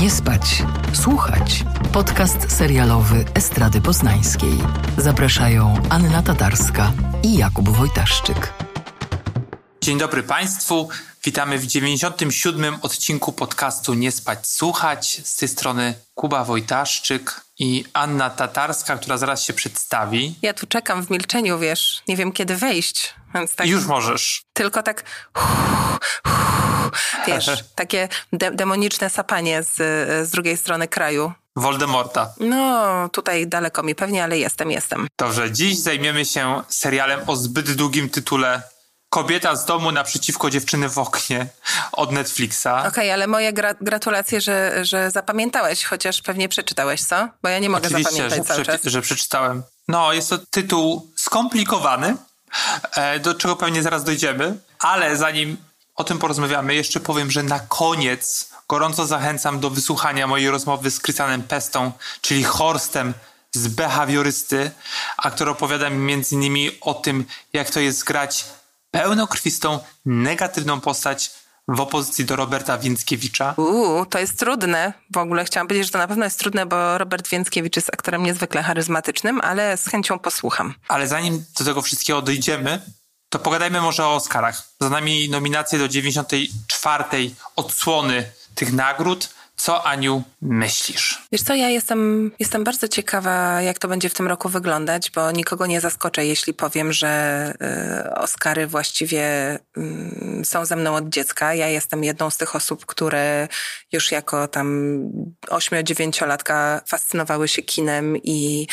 Nie spać, słuchać. Podcast serialowy Estrady Poznańskiej. Zapraszają Anna Tatarska i Jakub Wojtaszczyk. Dzień dobry Państwu. Witamy w 97. odcinku podcastu Nie spać, słuchać. Z tej strony Kuba Wojtaszczyk i Anna Tatarska, która zaraz się przedstawi. Ja tu czekam w milczeniu, wiesz, nie wiem kiedy wejść. Więc tak, Już możesz. Tylko tak, wiesz, takie de demoniczne sapanie z, z drugiej strony kraju. Voldemorta. No, tutaj daleko mi pewnie, ale jestem, jestem. Dobrze, dziś zajmiemy się serialem o zbyt długim tytule Kobieta z domu naprzeciwko dziewczyny w oknie od Netflixa. Okej, okay, ale moje gra gratulacje, że, że zapamiętałeś, chociaż pewnie przeczytałeś, co? Bo ja nie mogę Oczywiście, zapamiętać że, cały czas. że przeczytałem. No, jest to tytuł skomplikowany, e, do czego pewnie zaraz dojdziemy, ale zanim o tym porozmawiamy, jeszcze powiem, że na koniec gorąco zachęcam do wysłuchania mojej rozmowy z Krystianem Pestą, czyli Horstem z behawiorysty, a który opowiada mi między innymi o tym, jak to jest grać pełnokrwistą, negatywną postać w opozycji do Roberta Więckiewicza. Uuu, to jest trudne. W ogóle chciałam powiedzieć, że to na pewno jest trudne, bo Robert Więckiewicz jest aktorem niezwykle charyzmatycznym, ale z chęcią posłucham. Ale zanim do tego wszystkiego dojdziemy, to pogadajmy może o Oscarach. Za nami nominacje do 94. odsłony tych nagród. Co, Aniu, myślisz? Wiesz co, ja jestem, jestem bardzo ciekawa, jak to będzie w tym roku wyglądać, bo nikogo nie zaskoczę, jeśli powiem, że y, Oscary właściwie y, są ze mną od dziecka. Ja jestem jedną z tych osób, które już jako tam 8-9-latka fascynowały się kinem i,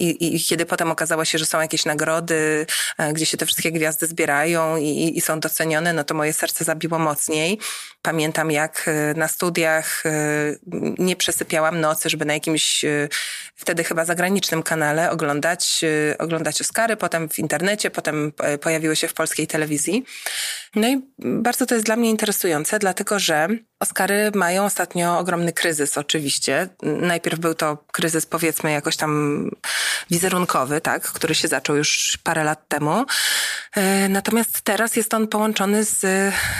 i, i, kiedy potem okazało się, że są jakieś nagrody, y, gdzie się te wszystkie gwiazdy zbierają i, i są docenione, no to moje serce zabiło mocniej. Pamiętam, jak y, na studiach nie przesypiałam nocy, żeby na jakimś wtedy chyba zagranicznym kanale oglądać, oglądać Oscary, potem w internecie, potem pojawiły się w polskiej telewizji. No i bardzo to jest dla mnie interesujące, dlatego że Oscary mają ostatnio ogromny kryzys, oczywiście. Najpierw był to kryzys, powiedzmy, jakoś tam wizerunkowy, tak, który się zaczął już parę lat temu. Natomiast teraz jest on połączony z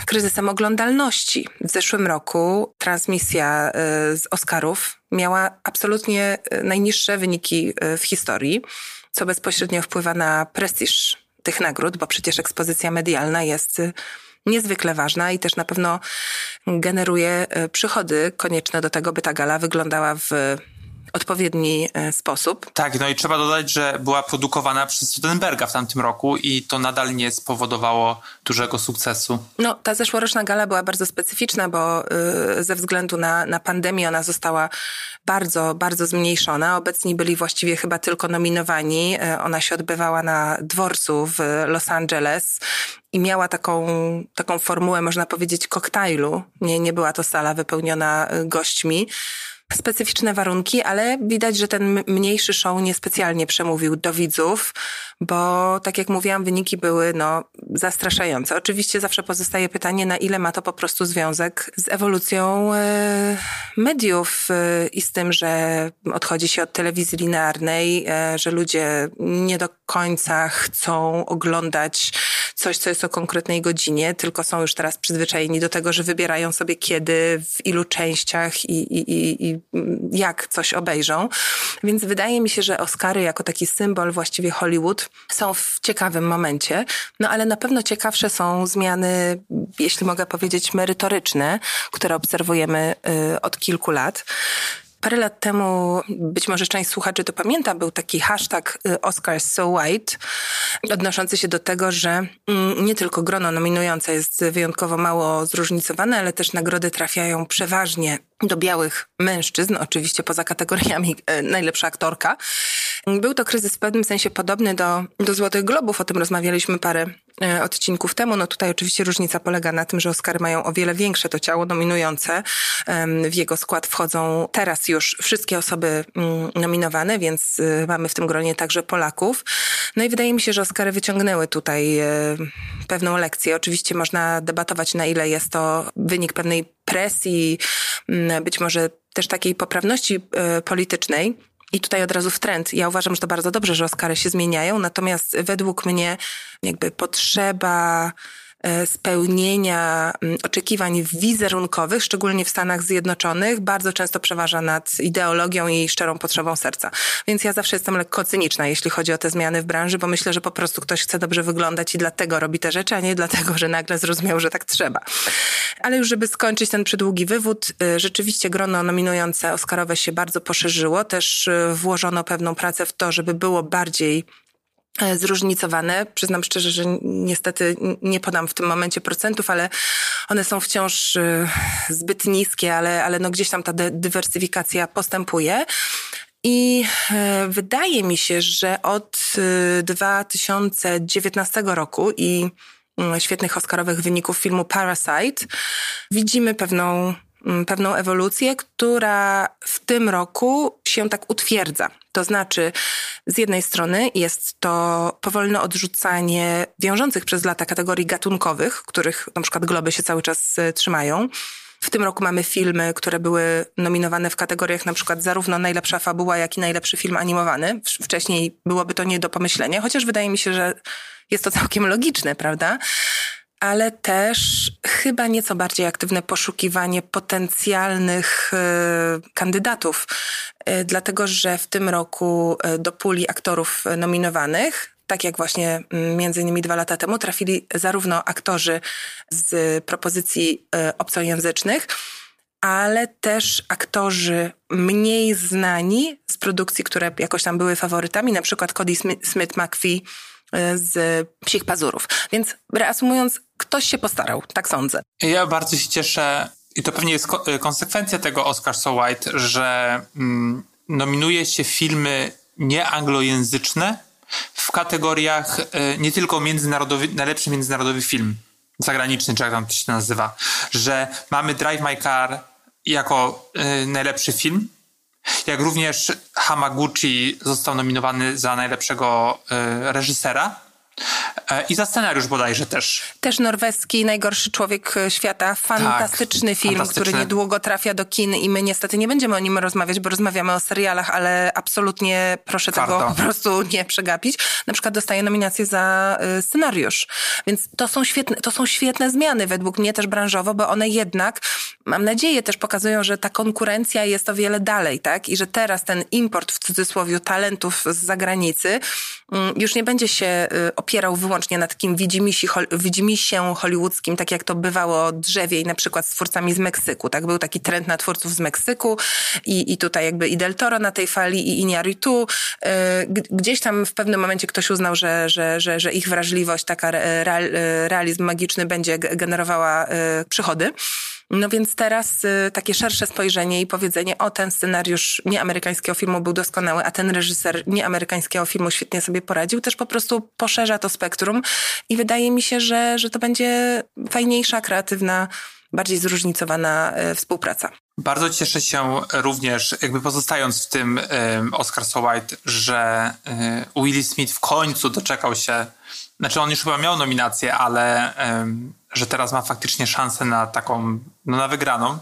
kryzysem oglądalności. W zeszłym roku transmisja z Oscarów miała absolutnie najniższe wyniki w historii, co bezpośrednio wpływa na prestiż tych nagród, bo przecież ekspozycja medialna jest niezwykle ważna i też na pewno generuje przychody konieczne do tego, by ta gala wyglądała w odpowiedni sposób. Tak, no i trzeba dodać, że była produkowana przez Studenberga w tamtym roku i to nadal nie spowodowało dużego sukcesu. No, ta zeszłoroczna gala była bardzo specyficzna, bo y, ze względu na, na pandemię ona została bardzo, bardzo zmniejszona. Obecni byli właściwie chyba tylko nominowani. Y, ona się odbywała na dworcu w Los Angeles i miała taką, taką formułę, można powiedzieć, koktajlu. Nie, nie była to sala wypełniona gośćmi specyficzne warunki, ale widać, że ten mniejszy show niespecjalnie przemówił do widzów, bo tak jak mówiłam, wyniki były no, zastraszające. Oczywiście zawsze pozostaje pytanie, na ile ma to po prostu związek z ewolucją e, mediów e, i z tym, że odchodzi się od telewizji linearnej, e, że ludzie nie do końca chcą oglądać coś, co jest o konkretnej godzinie, tylko są już teraz przyzwyczajeni do tego, że wybierają sobie kiedy, w ilu częściach i, i, i, i jak coś obejrzą. Więc wydaje mi się, że Oscary jako taki symbol właściwie Hollywood są w ciekawym momencie, no ale na pewno ciekawsze są zmiany, jeśli mogę powiedzieć, merytoryczne, które obserwujemy y, od kilku lat. Parę lat temu, być może część słuchaczy to pamięta, był taki hashtag Oscars So White, odnoszący się do tego, że nie tylko grono nominujące jest wyjątkowo mało zróżnicowane, ale też nagrody trafiają przeważnie do białych mężczyzn, oczywiście poza kategoriami najlepsza aktorka. Był to kryzys w pewnym sensie podobny do, do Złotych Globów, o tym rozmawialiśmy parę odcinków temu. No tutaj oczywiście różnica polega na tym, że Oscary mają o wiele większe to ciało nominujące. W jego skład wchodzą teraz już wszystkie osoby nominowane, więc mamy w tym gronie także Polaków. No i wydaje mi się, że Oscary wyciągnęły tutaj pewną lekcję. Oczywiście można debatować, na ile jest to wynik pewnej presji, być może też takiej poprawności politycznej. I tutaj od razu w trend. Ja uważam, że to bardzo dobrze, że Oscary się zmieniają, natomiast według mnie jakby potrzeba spełnienia mm, oczekiwań wizerunkowych, szczególnie w Stanach Zjednoczonych, bardzo często przeważa nad ideologią i szczerą potrzebą serca. Więc ja zawsze jestem lekko cyniczna, jeśli chodzi o te zmiany w branży, bo myślę, że po prostu ktoś chce dobrze wyglądać i dlatego robi te rzeczy, a nie dlatego, że nagle zrozumiał, że tak trzeba. Ale już żeby skończyć ten przydługi wywód, y, rzeczywiście grono nominujące Oscarowe się bardzo poszerzyło. Też y, włożono pewną pracę w to, żeby było bardziej e, zróżnicowane. Przyznam szczerze, że niestety nie podam w tym momencie procentów, ale one są wciąż y, zbyt niskie, ale, ale no gdzieś tam ta dywersyfikacja postępuje. I e, wydaje mi się, że od 2019 roku i Mm, świetnych Oscarowych wyników filmu Parasite, widzimy pewną, pewną ewolucję, która w tym roku się tak utwierdza. To znaczy, z jednej strony jest to powolne odrzucanie wiążących przez lata kategorii gatunkowych, których na przykład globy się cały czas e, trzymają. W tym roku mamy filmy, które były nominowane w kategoriach na przykład zarówno najlepsza fabuła, jak i najlepszy film animowany. Wcześniej byłoby to nie do pomyślenia, chociaż wydaje mi się, że jest to całkiem logiczne, prawda? Ale też chyba nieco bardziej aktywne poszukiwanie potencjalnych y, kandydatów, y, dlatego że w tym roku y, do puli aktorów nominowanych, tak jak właśnie mm, między innymi dwa lata temu, trafili zarówno aktorzy z propozycji obcojęzycznych, ale też aktorzy mniej znani z produkcji, które jakoś tam były faworytami, na przykład Cody Smith-McPhee E, z psich pazurów. Więc reasumując, ktoś się postarał, tak sądzę. Ja bardzo się cieszę i to pewnie jest e, konsekwencja tego Oscar So White, że mm, nominuje się filmy nieanglojęzyczne w kategoriach y, nie tylko międzynarodowy, najlepszy międzynarodowy film zagraniczny, czy jak tam to się nazywa, że mamy Drive My Car jako y, najlepszy film, jak również Hamaguchi został nominowany za najlepszego y, reżysera. E, I za scenariusz bodajże też. Też norweski Najgorszy Człowiek Świata. Fantastyczny tak, film, fantastyczny. który niedługo trafia do kin i my niestety nie będziemy o nim rozmawiać, bo rozmawiamy o serialach, ale absolutnie proszę Warto. tego po prostu nie przegapić. Na przykład dostaje nominację za y, scenariusz. Więc to są świetne, to są świetne zmiany według mnie też branżowo, bo one jednak, mam nadzieję, też pokazują, że ta konkurencja jest o wiele dalej, tak? I że teraz ten import w cudzysłowie talentów z zagranicy mm, już nie będzie się opierał wyłącznie na takim widzimisi, widzimisie hollywoodzkim, tak jak to bywało drzewiej na przykład z twórcami z Meksyku. Tak był taki trend na twórców z Meksyku i, i tutaj jakby i Del Toro na tej fali i Iñárritu. Y, gdzieś tam w pewnym momencie ktoś uznał, że, że, że, że ich wrażliwość, taka real, realizm magiczny będzie generowała y, przychody. No więc teraz y, takie szersze spojrzenie i powiedzenie, o ten scenariusz nieamerykańskiego filmu był doskonały, a ten reżyser nieamerykańskiego filmu świetnie sobie poradził, też po prostu poszerza to spektrum i wydaje mi się, że, że to będzie fajniejsza, kreatywna, bardziej zróżnicowana y, współpraca. Bardzo cieszę się również, jakby pozostając w tym um, Oscar So White, że um, Smith w końcu doczekał się, znaczy on już chyba miał nominację, ale um, że teraz ma faktycznie szansę na taką, no na wygraną.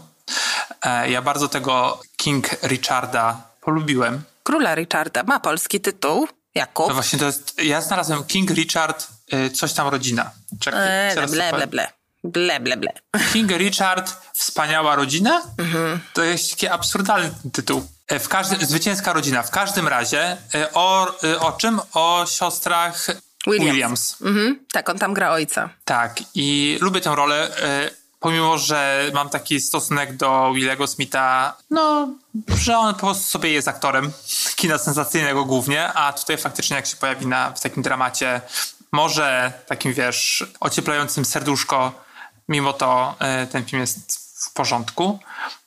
E, ja bardzo tego King Richarda polubiłem. Króla Richarda ma polski tytuł. Jakub? No właśnie to jest, ja znalazłem King Richard, y, coś tam rodzina. Czekaj, eee, ble, ble, ble. Ble, ble, ble. King Richard, wspaniała rodzina? Mhm. To jest taki absurdalny tytuł. E, w każdym, zwycięska rodzina. W każdym razie e, o, o czym? O siostrach Williams. Williams. Mhm. Tak, on tam gra ojca. Tak, i lubię tę rolę, e, pomimo, że mam taki stosunek do Willego Smitha, no, że on po prostu sobie jest aktorem kina sensacyjnego głównie, a tutaj faktycznie jak się pojawi na, w takim dramacie, może takim, wiesz, ocieplającym serduszko, mimo to e, ten film jest w porządku.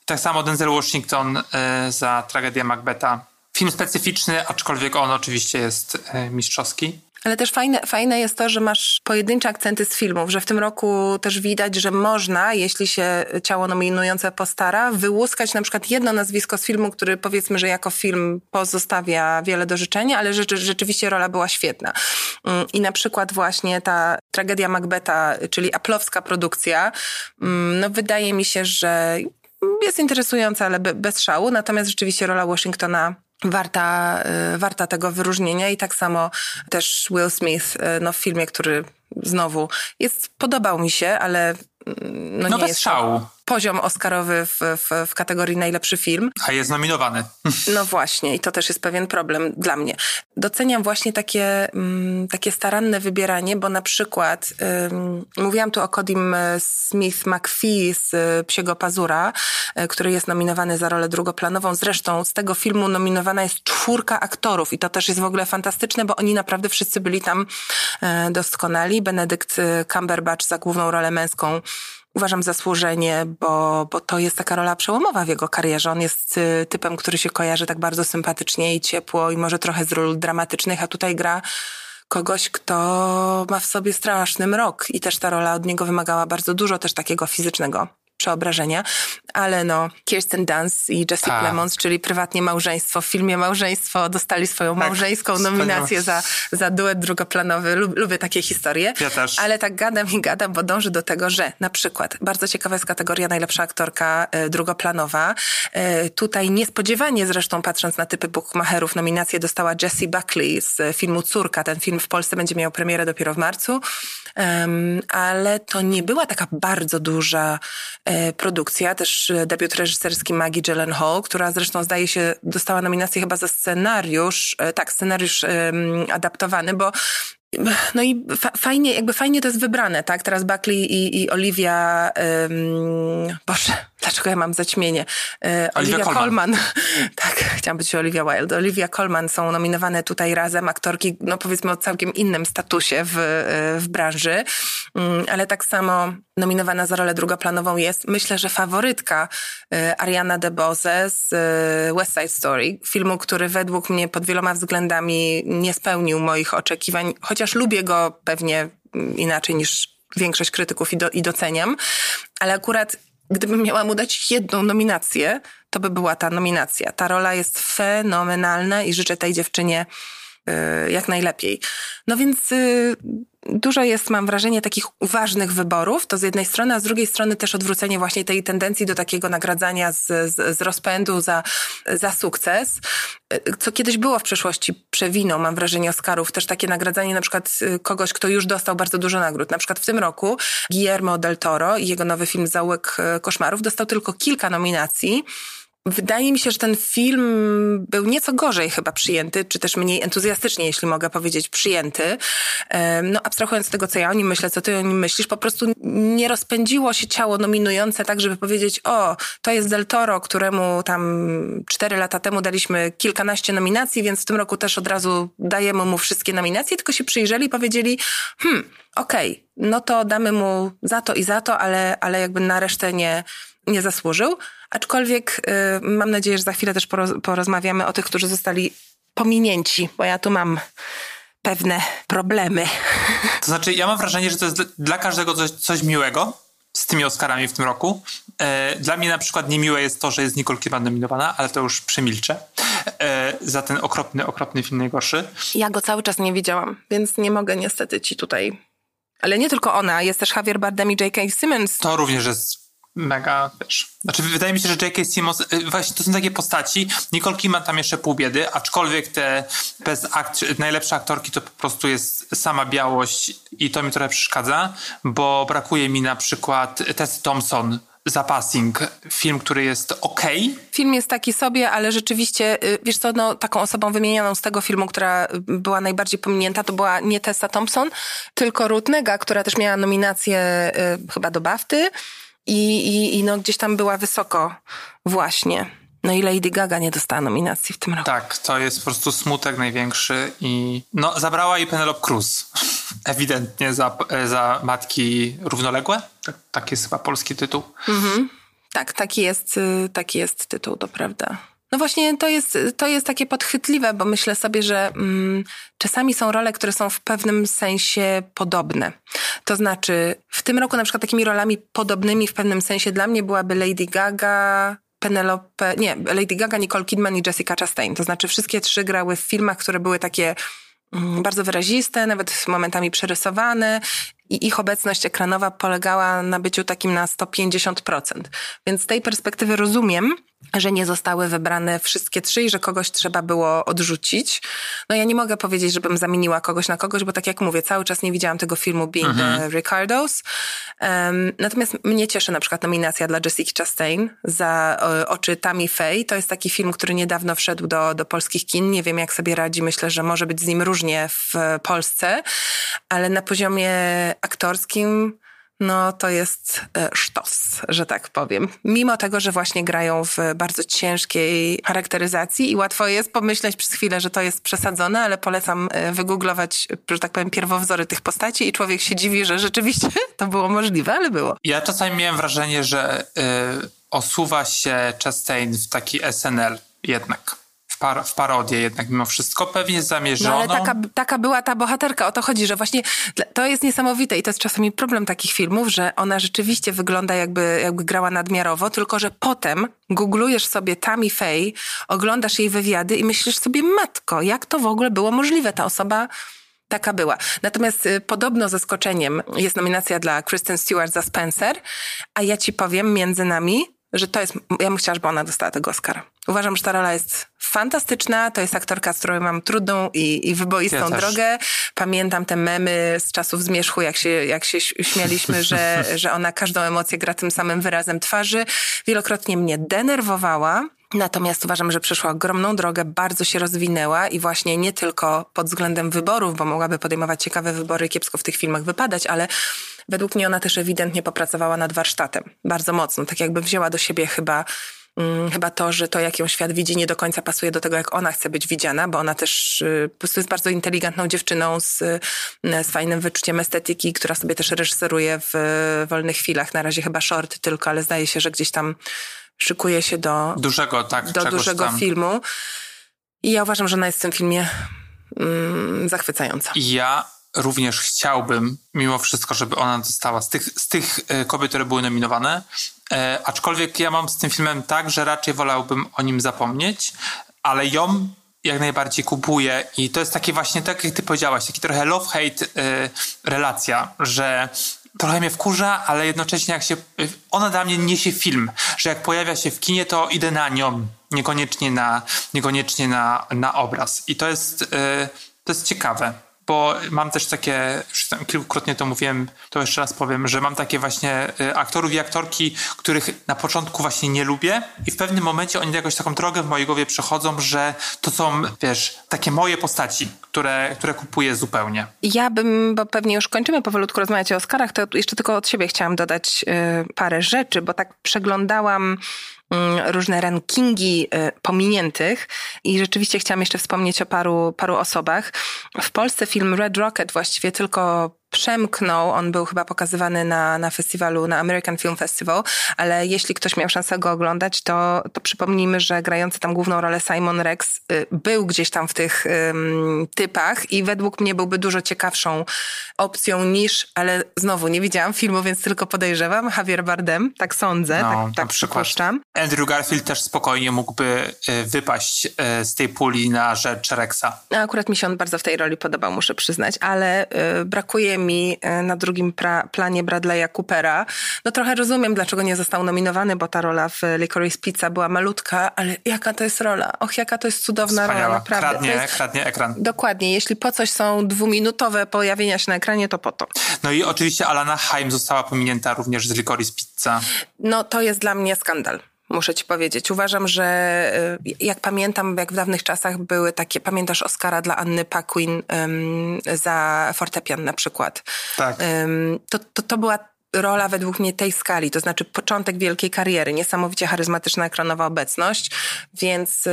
Tak samo Denzel Washington e, za tragedię Macbetha. Film specyficzny, aczkolwiek on oczywiście jest mistrzowski. Ale też fajne, fajne jest to, że masz pojedyncze akcenty z filmów, że w tym roku też widać, że można, jeśli się ciało nominujące postara, wyłuskać na przykład jedno nazwisko z filmu, który powiedzmy, że jako film pozostawia wiele do życzenia, ale rzeczy, rzeczywiście rola była świetna. Mm, I na przykład właśnie ta tragedia Macbeta, czyli aplowska produkcja, mm, no wydaje mi się, że jest interesująca, ale bez szału. Natomiast rzeczywiście rola Washingtona warta, y, warta tego wyróżnienia i tak samo też Will Smith no, w filmie, który znowu jest, podobał mi się, ale mm, no, no nie bez jest szału. Poziom Oscarowy w, w, w kategorii najlepszy film. A jest nominowany. No właśnie i to też jest pewien problem dla mnie. Doceniam właśnie takie, mm, takie staranne wybieranie, bo na przykład um, mówiłam tu o Codim Smith McPhee z y, Psiego Pazura, y, który jest nominowany za rolę drugoplanową. Zresztą z tego filmu nominowana jest czwórka aktorów i to też jest w ogóle fantastyczne, bo oni naprawdę wszyscy byli tam doskonali. Benedykt Cumberbatch za główną rolę męską uważam zasłużenie, bo, bo to jest taka rola przełomowa w jego karierze. On jest y, typem, który się kojarzy tak bardzo sympatycznie i ciepło i może trochę z ról dramatycznych, a tutaj gra kogoś, kto ma w sobie straszny mrok i też ta rola od niego wymagała bardzo dużo też takiego fizycznego przeobrażenia, ale no Kirsten Dunst i Jesse tak. Plemons, czyli prywatnie małżeństwo, w filmie Małżeństwo dostali swoją tak, małżeńską nominację za, za duet drugoplanowy. Lub, lubię takie historie. Ja też. Ale tak gadam i gadam, bo dążę do tego, że na przykład bardzo ciekawa jest kategoria najlepsza aktorka y, drugoplanowa. Y, tutaj niespodziewanie zresztą patrząc na typy bookmacherów nominację dostała Jessie Buckley z filmu Córka. Ten film w Polsce będzie miał premierę dopiero w marcu. Ale to nie była taka bardzo duża E, produkcja, też e, debiut reżyserski Maggie Gyllenhaal, która zresztą zdaje się dostała nominację chyba za scenariusz, e, tak, scenariusz adaptowany, bo no i fa fajnie, jakby fajnie to jest wybrane, tak? Teraz Buckley i, i Olivia, um, Boże, dlaczego ja mam zaćmienie? E, Olivia, Colman. Colman. tak, chciałam być Olivia Wilde. Olivia Colman są nominowane tutaj razem, aktorki, no powiedzmy o całkiem innym statusie w, e, w branży, um, ale tak samo nominowana za rolę drugoplanową jest, myślę, że faworytka e, Ariana DeBose z West Side Story, filmu, który według mnie pod wieloma względami nie spełnił moich oczekiwań, chociaż lubię go pewnie inaczej niż większość krytyków i, do, i doceniam, ale akurat gdybym miała mu dać jedną nominację, to by była ta nominacja. Ta rola jest fenomenalna i życzę tej dziewczynie y, jak najlepiej. No więc y, dużo jest, mam wrażenie, takich ważnych wyborów, to z jednej strony, a z drugiej strony też odwrócenie właśnie tej tendencji do takiego nagradzania z, z, z rozpędu za, za sukces, co kiedyś było w przeszłości przewiną, mam wrażenie, Oscarów, też takie nagradzanie na przykład y, kogoś, kto już dostał bardzo dużo nagród. Na przykład w tym roku Guillermo del Toro i jego nowy film Zaułek y, Koszmarów dostał tylko kilka nominacji, Wydaje mi się, że ten film był nieco gorzej chyba przyjęty, czy też mniej entuzjastycznie, jeśli mogę powiedzieć, przyjęty. No, abstrahując z tego, co ja o nim myślę, co ty o nim myślisz, po prostu nie rozpędziło się ciało nominujące tak, żeby powiedzieć, o, to jest Del Toro, któremu tam cztery lata temu daliśmy kilkanaście nominacji, więc w tym roku też od razu dajemy mu wszystkie nominacje, tylko się przyjrzeli i powiedzieli, hmm, okej, okay, no to damy mu za to i za to, ale, ale jakby na resztę nie, nie zasłużył. Aczkolwiek y, mam nadzieję, że za chwilę też poroz porozmawiamy o tych, którzy zostali pominięci, bo ja tu mam pewne problemy. To znaczy, ja mam wrażenie, że to jest dla każdego coś, coś miłego z tymi Oscarami w tym roku. E, dla mnie na przykład niemiłe jest to, że jest Nicole Kidman nominowana, ale to już przemilczę. E, za ten okropny, okropny film najgorszy. Ja go cały czas nie widziałam, więc nie mogę niestety ci tutaj... Ale nie tylko ona, jest też Javier Bardem i J.K. Simmons. To również jest mega, wiesz... Znaczy, wydaje mi się, że J.K. Simmons, y, właśnie to są takie postaci, Nicole Kidman tam jeszcze pół biedy, aczkolwiek te bez akt, najlepsze aktorki to po prostu jest sama białość i to mi trochę przeszkadza, bo brakuje mi na przykład Tess Thompson za Passing, film, który jest ok. Film jest taki sobie, ale rzeczywiście, y, wiesz co, no, taką osobą wymienioną z tego filmu, która była najbardziej pominięta, to była nie Tessa Thompson, tylko Ruth Nega, która też miała nominację y, chyba do BAFTY i, i, i no gdzieś tam była wysoko właśnie. No i Lady Gaga nie dostała nominacji w tym roku. Tak, to jest po prostu smutek największy i no zabrała jej Penelope Cruz. Ewidentnie za, za Matki Równoległe. Tak, tak jest chyba polski tytuł. Mhm. Tak, taki jest, y, taki jest tytuł, to prawda. No właśnie to jest, to jest takie podchwytliwe, bo myślę sobie, że mm, czasami są role, które są w pewnym sensie podobne. To znaczy, w tym roku na przykład takimi rolami podobnymi w pewnym sensie dla mnie byłaby Lady Gaga, Penelope, nie, Lady Gaga, Nicole Kidman i Jessica Chastain. To znaczy wszystkie trzy grały w filmach, które były takie mm, bardzo wyraziste, nawet momentami przerysowane i ich obecność ekranowa polegała na byciu takim na 150%. Więc z tej perspektywy rozumiem, że nie zostały wybrane wszystkie trzy i że kogoś trzeba było odrzucić. No ja nie mogę powiedzieć, żebym zamieniła kogoś na kogoś, bo tak jak mówię, cały czas nie widziałam tego filmu Being mhm. the Ricardos. Um, natomiast mnie cieszy na przykład nominacja dla Jessica Chastain za o, Oczy Tammy Faye. To jest taki film, który niedawno wszedł do, do polskich kin. Nie wiem, jak sobie radzi. Myślę, że może być z nim różnie w Polsce, ale na poziomie aktorskim no to jest e, sztos, że tak powiem. Mimo tego, że właśnie grają w bardzo ciężkiej charakteryzacji i łatwo jest pomyśleć przez chwilę, że to jest przesadzone, ale polecam e, wygooglować, że tak powiem, pierwowzory tych postaci i człowiek się dziwi, że rzeczywiście to było możliwe, ale było. Ja czasami miałem wrażenie, że y, osuwa się Chastain w taki SNL jednak par, w parodię jednak mimo wszystko, pewnie zamierzoną. No ale taka, taka była ta bohaterka, o to chodzi, że właśnie to jest niesamowite i to jest czasami problem takich filmów, że ona rzeczywiście wygląda jakby, jakby grała nadmiarowo, tylko że potem googlujesz sobie Tammy Faye, oglądasz jej wywiady i myślisz sobie, matko, jak to w ogóle było możliwe? Ta osoba taka była. Natomiast y, podobno zaskoczeniem jest nominacja dla Kristen Stewart za Spencer, a ja ci powiem między nami, że to jest, ja bym chciała, żeby ona dostała tego Oscara. Uważam, że ta rola jest fantastyczna. To jest aktorka, z którą mam trudną i, i wyboistą ja drogę. Pamiętam te memy z czasów zmierzchu, jak się, jak się śmialiśmy, że, że ona każdą emocję gra tym samym wyrazem twarzy. Wielokrotnie mnie denerwowała. Natomiast uważam, że przeszła ogromną drogę, bardzo się rozwinęła i właśnie nie tylko pod względem wyborów, bo mogłaby podejmować ciekawe wybory, kiepsko w tych filmach wypadać, ale według mnie ona też ewidentnie popracowała nad warsztatem. Bardzo mocno. Tak jakby wzięła do siebie chyba chyba to, że to, jak ją świat widzi, nie do końca pasuje do tego, jak ona chce być widziana, bo ona też y, po prostu jest bardzo inteligentną dziewczyną z, y, z fajnym wyczuciem estetyki, która sobie też reżyseruje w wolnych chwilach. Na razie chyba short tylko, ale zdaje się, że gdzieś tam szykuje się do dużego, tak, do dużego tam. filmu. I ja uważam, że ona jest w tym filmie mm, zachwycająca. Ja również chciałbym, mimo wszystko, żeby ona dostała z tych, z tych kobiet, które były nominowane. E, aczkolwiek ja mam z tym filmem tak, że raczej wolałbym o nim zapomnieć, ale ją jak najbardziej kupuję i to jest takie właśnie, tak jak ty powiedziałaś, taki trochę love-hate e, relacja, że trochę mnie wkurza, ale jednocześnie jak się, ona dla mnie niesie film, że jak pojawia się w kinie, to idę na nią, niekoniecznie na, niekoniecznie na, na obraz. I to jest, e, to jest ciekawe bo mam też takie, już kilkukrotnie to mówiłem, to jeszcze raz powiem, że mam takie właśnie y, aktorów i aktorki, których na początku właśnie nie lubię i w pewnym momencie oni jakoś taką drogę w mojej głowie przechodzą, że to są, wiesz, takie moje postaci, które, które kupuję zupełnie. Ja bym, bo pewnie już kończymy powolutku rozmawiać o Oscarach, to jeszcze tylko od siebie chciałam dodać y, parę rzeczy, bo tak przeglądałam różne rankingi y, pominiętych i rzeczywiście chciałam jeszcze wspomnieć o paru, paru osobach. W Polsce film Red Rocket właściwie tylko przemknął. On był chyba pokazywany na, na festiwalu, na American Film Festival, ale jeśli ktoś miał szansę go oglądać, to, to przypomnijmy, że grający tam główną rolę Simon Rex y, był gdzieś tam w tych typach i według mnie byłby dużo ciekawszą opcją niż, ale znowu nie widziałam filmu, więc tylko podejrzewam, Javier Bardem, tak sądzę, no, tak, tak przypuszczam. Andrew Garfield też spokojnie mógłby y, wypaść y, z tej puli na rzecz Rexa. Akurat mi się on bardzo w tej roli podobał, muszę przyznać, ale brakuje mi e, na drugim planie Bradley'a Coopera. No trochę rozumiem, dlaczego nie został nominowany, bo ta rola w Licorice Pizza była malutka, ale jaka to jest rola? Och, jaka to jest cudowna Wspaniała. rola, naprawdę. Kradnie, jest... kradnie ekran. Dokładnie. Jeśli po coś są dwuminutowe pojawienia się na ekranie, to po to. No i oczywiście Alana Haim została pominięta również z Licorice Pizza. No to jest dla mnie skandal muszę ci powiedzieć. Uważam, że y, jak pamiętam, jak w dawnych czasach były takie, pamiętasz Oscara dla Anny Paquin um, za fortepian na przykład. Tak. Um, to, to, to była rola według mnie tej skali, to znaczy początek wielkiej kariery, niesamowicie charyzmatyczna ekranowa obecność, więc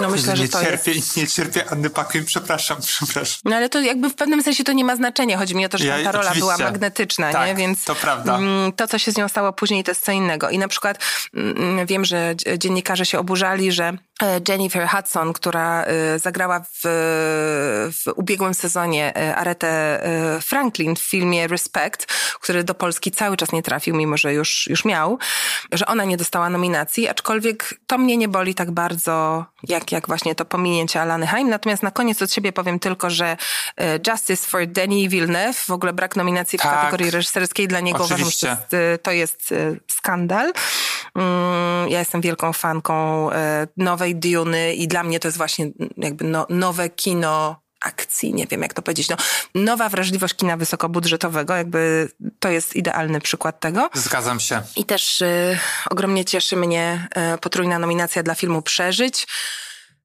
no myślę, nie że to cierpię, jest... Nie cierpię Anny Paquin, przepraszam, przepraszam. No ale to jakby w pewnym sensie to nie ma znaczenia, chodzi mi o to, że ja, ta rola oczywiście. była magnetyczna, tak, nie? Więc to prawda. Mm, to, co się z nią stało później, to jest co innego. I na przykład mm, wiem, że dziennikarze się oburzali, że Jennifer Hudson, która e, zagrała w, w ubiegłym sezonie e, Aretę Franklin w filmie Respect, który do Polski cały czas nie trafił, mimo że już, już miał, że ona nie dostała nominacji, aczkolwiek to mnie nie boli tak bardzo, jak, jak właśnie to pominięcie Alany Haim. Natomiast na koniec od siebie powiem tylko, że e, Justice for Denis Villeneuve, w ogóle brak nominacji w tak, kategorii reżyserskiej dla niego, oczywiście. uważam, że to jest, e, e, skandal. Mm, ja jestem wielką fanką e, nowej Duny i dla mnie to jest właśnie jakby no, nowe kino akcji, nie wiem jak to powiedzieć, no, nowa wrażliwość kina wysokobudżetowego, jakby to jest idealny przykład tego. Zgadzam się. I też y, ogromnie cieszy mnie y, potrójna nominacja dla filmu Przeżyć.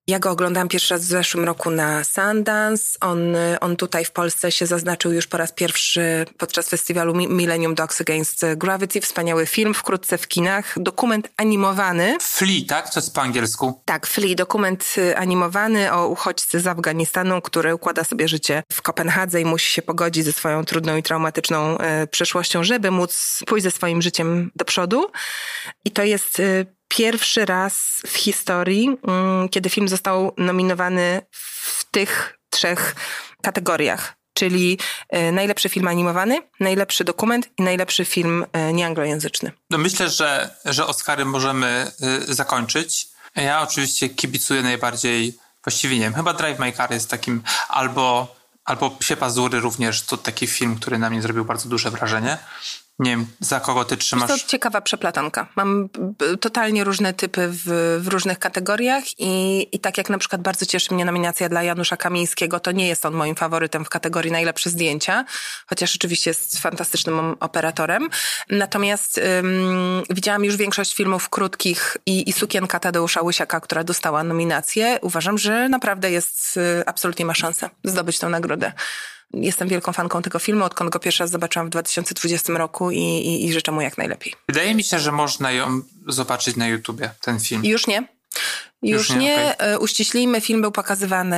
Ja go oglądałam pierwszy raz w zeszłym roku na Sundance. On, on tutaj w Polsce się zaznaczył już po raz pierwszy podczas festiwalu Millennium Dogs Against Gravity. Wspaniały film, wkrótce w kinach. Dokument animowany. Flea, tak? To jest po angielsku. Tak, Flea. Dokument y, animowany o uchodźcy z Afganistanu, który układa sobie życie w Kopenhadze i musi się pogodzić ze swoją trudną i traumatyczną y, przeszłością, żeby móc pójść ze swoim życiem do przodu. I to jest y, pierwszy raz w historii, mm, kiedy film został nominowany w tych trzech kategoriach. Czyli e, najlepszy film animowany, najlepszy dokument i najlepszy film e, nieanglojęzyczny. No myślę, że, że Oscary możemy y, zakończyć. Ja oczywiście kibicuję najbardziej, właściwie nie wiem, chyba Drive My Car jest takim albo, albo Psie Pazury również, to taki film, który na mnie zrobił bardzo duże wrażenie nie wiem, za kogo ty trzymasz. To ciekawa przeplatanka. Mam totalnie różne typy w, w, różnych kategoriach i, i tak jak na przykład bardzo cieszy mnie nominacja dla Janusza Kamińskiego, to nie jest on moim faworytem w kategorii najlepsze zdjęcia, chociaż oczywiście jest fantastycznym operatorem. Natomiast ym, widziałam już większość filmów krótkich i, i sukienka Tadeusza Łysiaka, która dostała nominację. Uważam, że naprawdę jest, y, absolutnie ma szansę zdobyć tę nagrodę. Jestem wielką fanką tego filmu, odkąd go pierwszy raz zobaczyłam w 2020 roku i, i, i życzę mu jak najlepiej. Wydaje mi się, że można ją zobaczyć na YouTubie, ten film. Już nie. Już, Już nie. nie. Okay. E, uściślijmy, film był pokazywany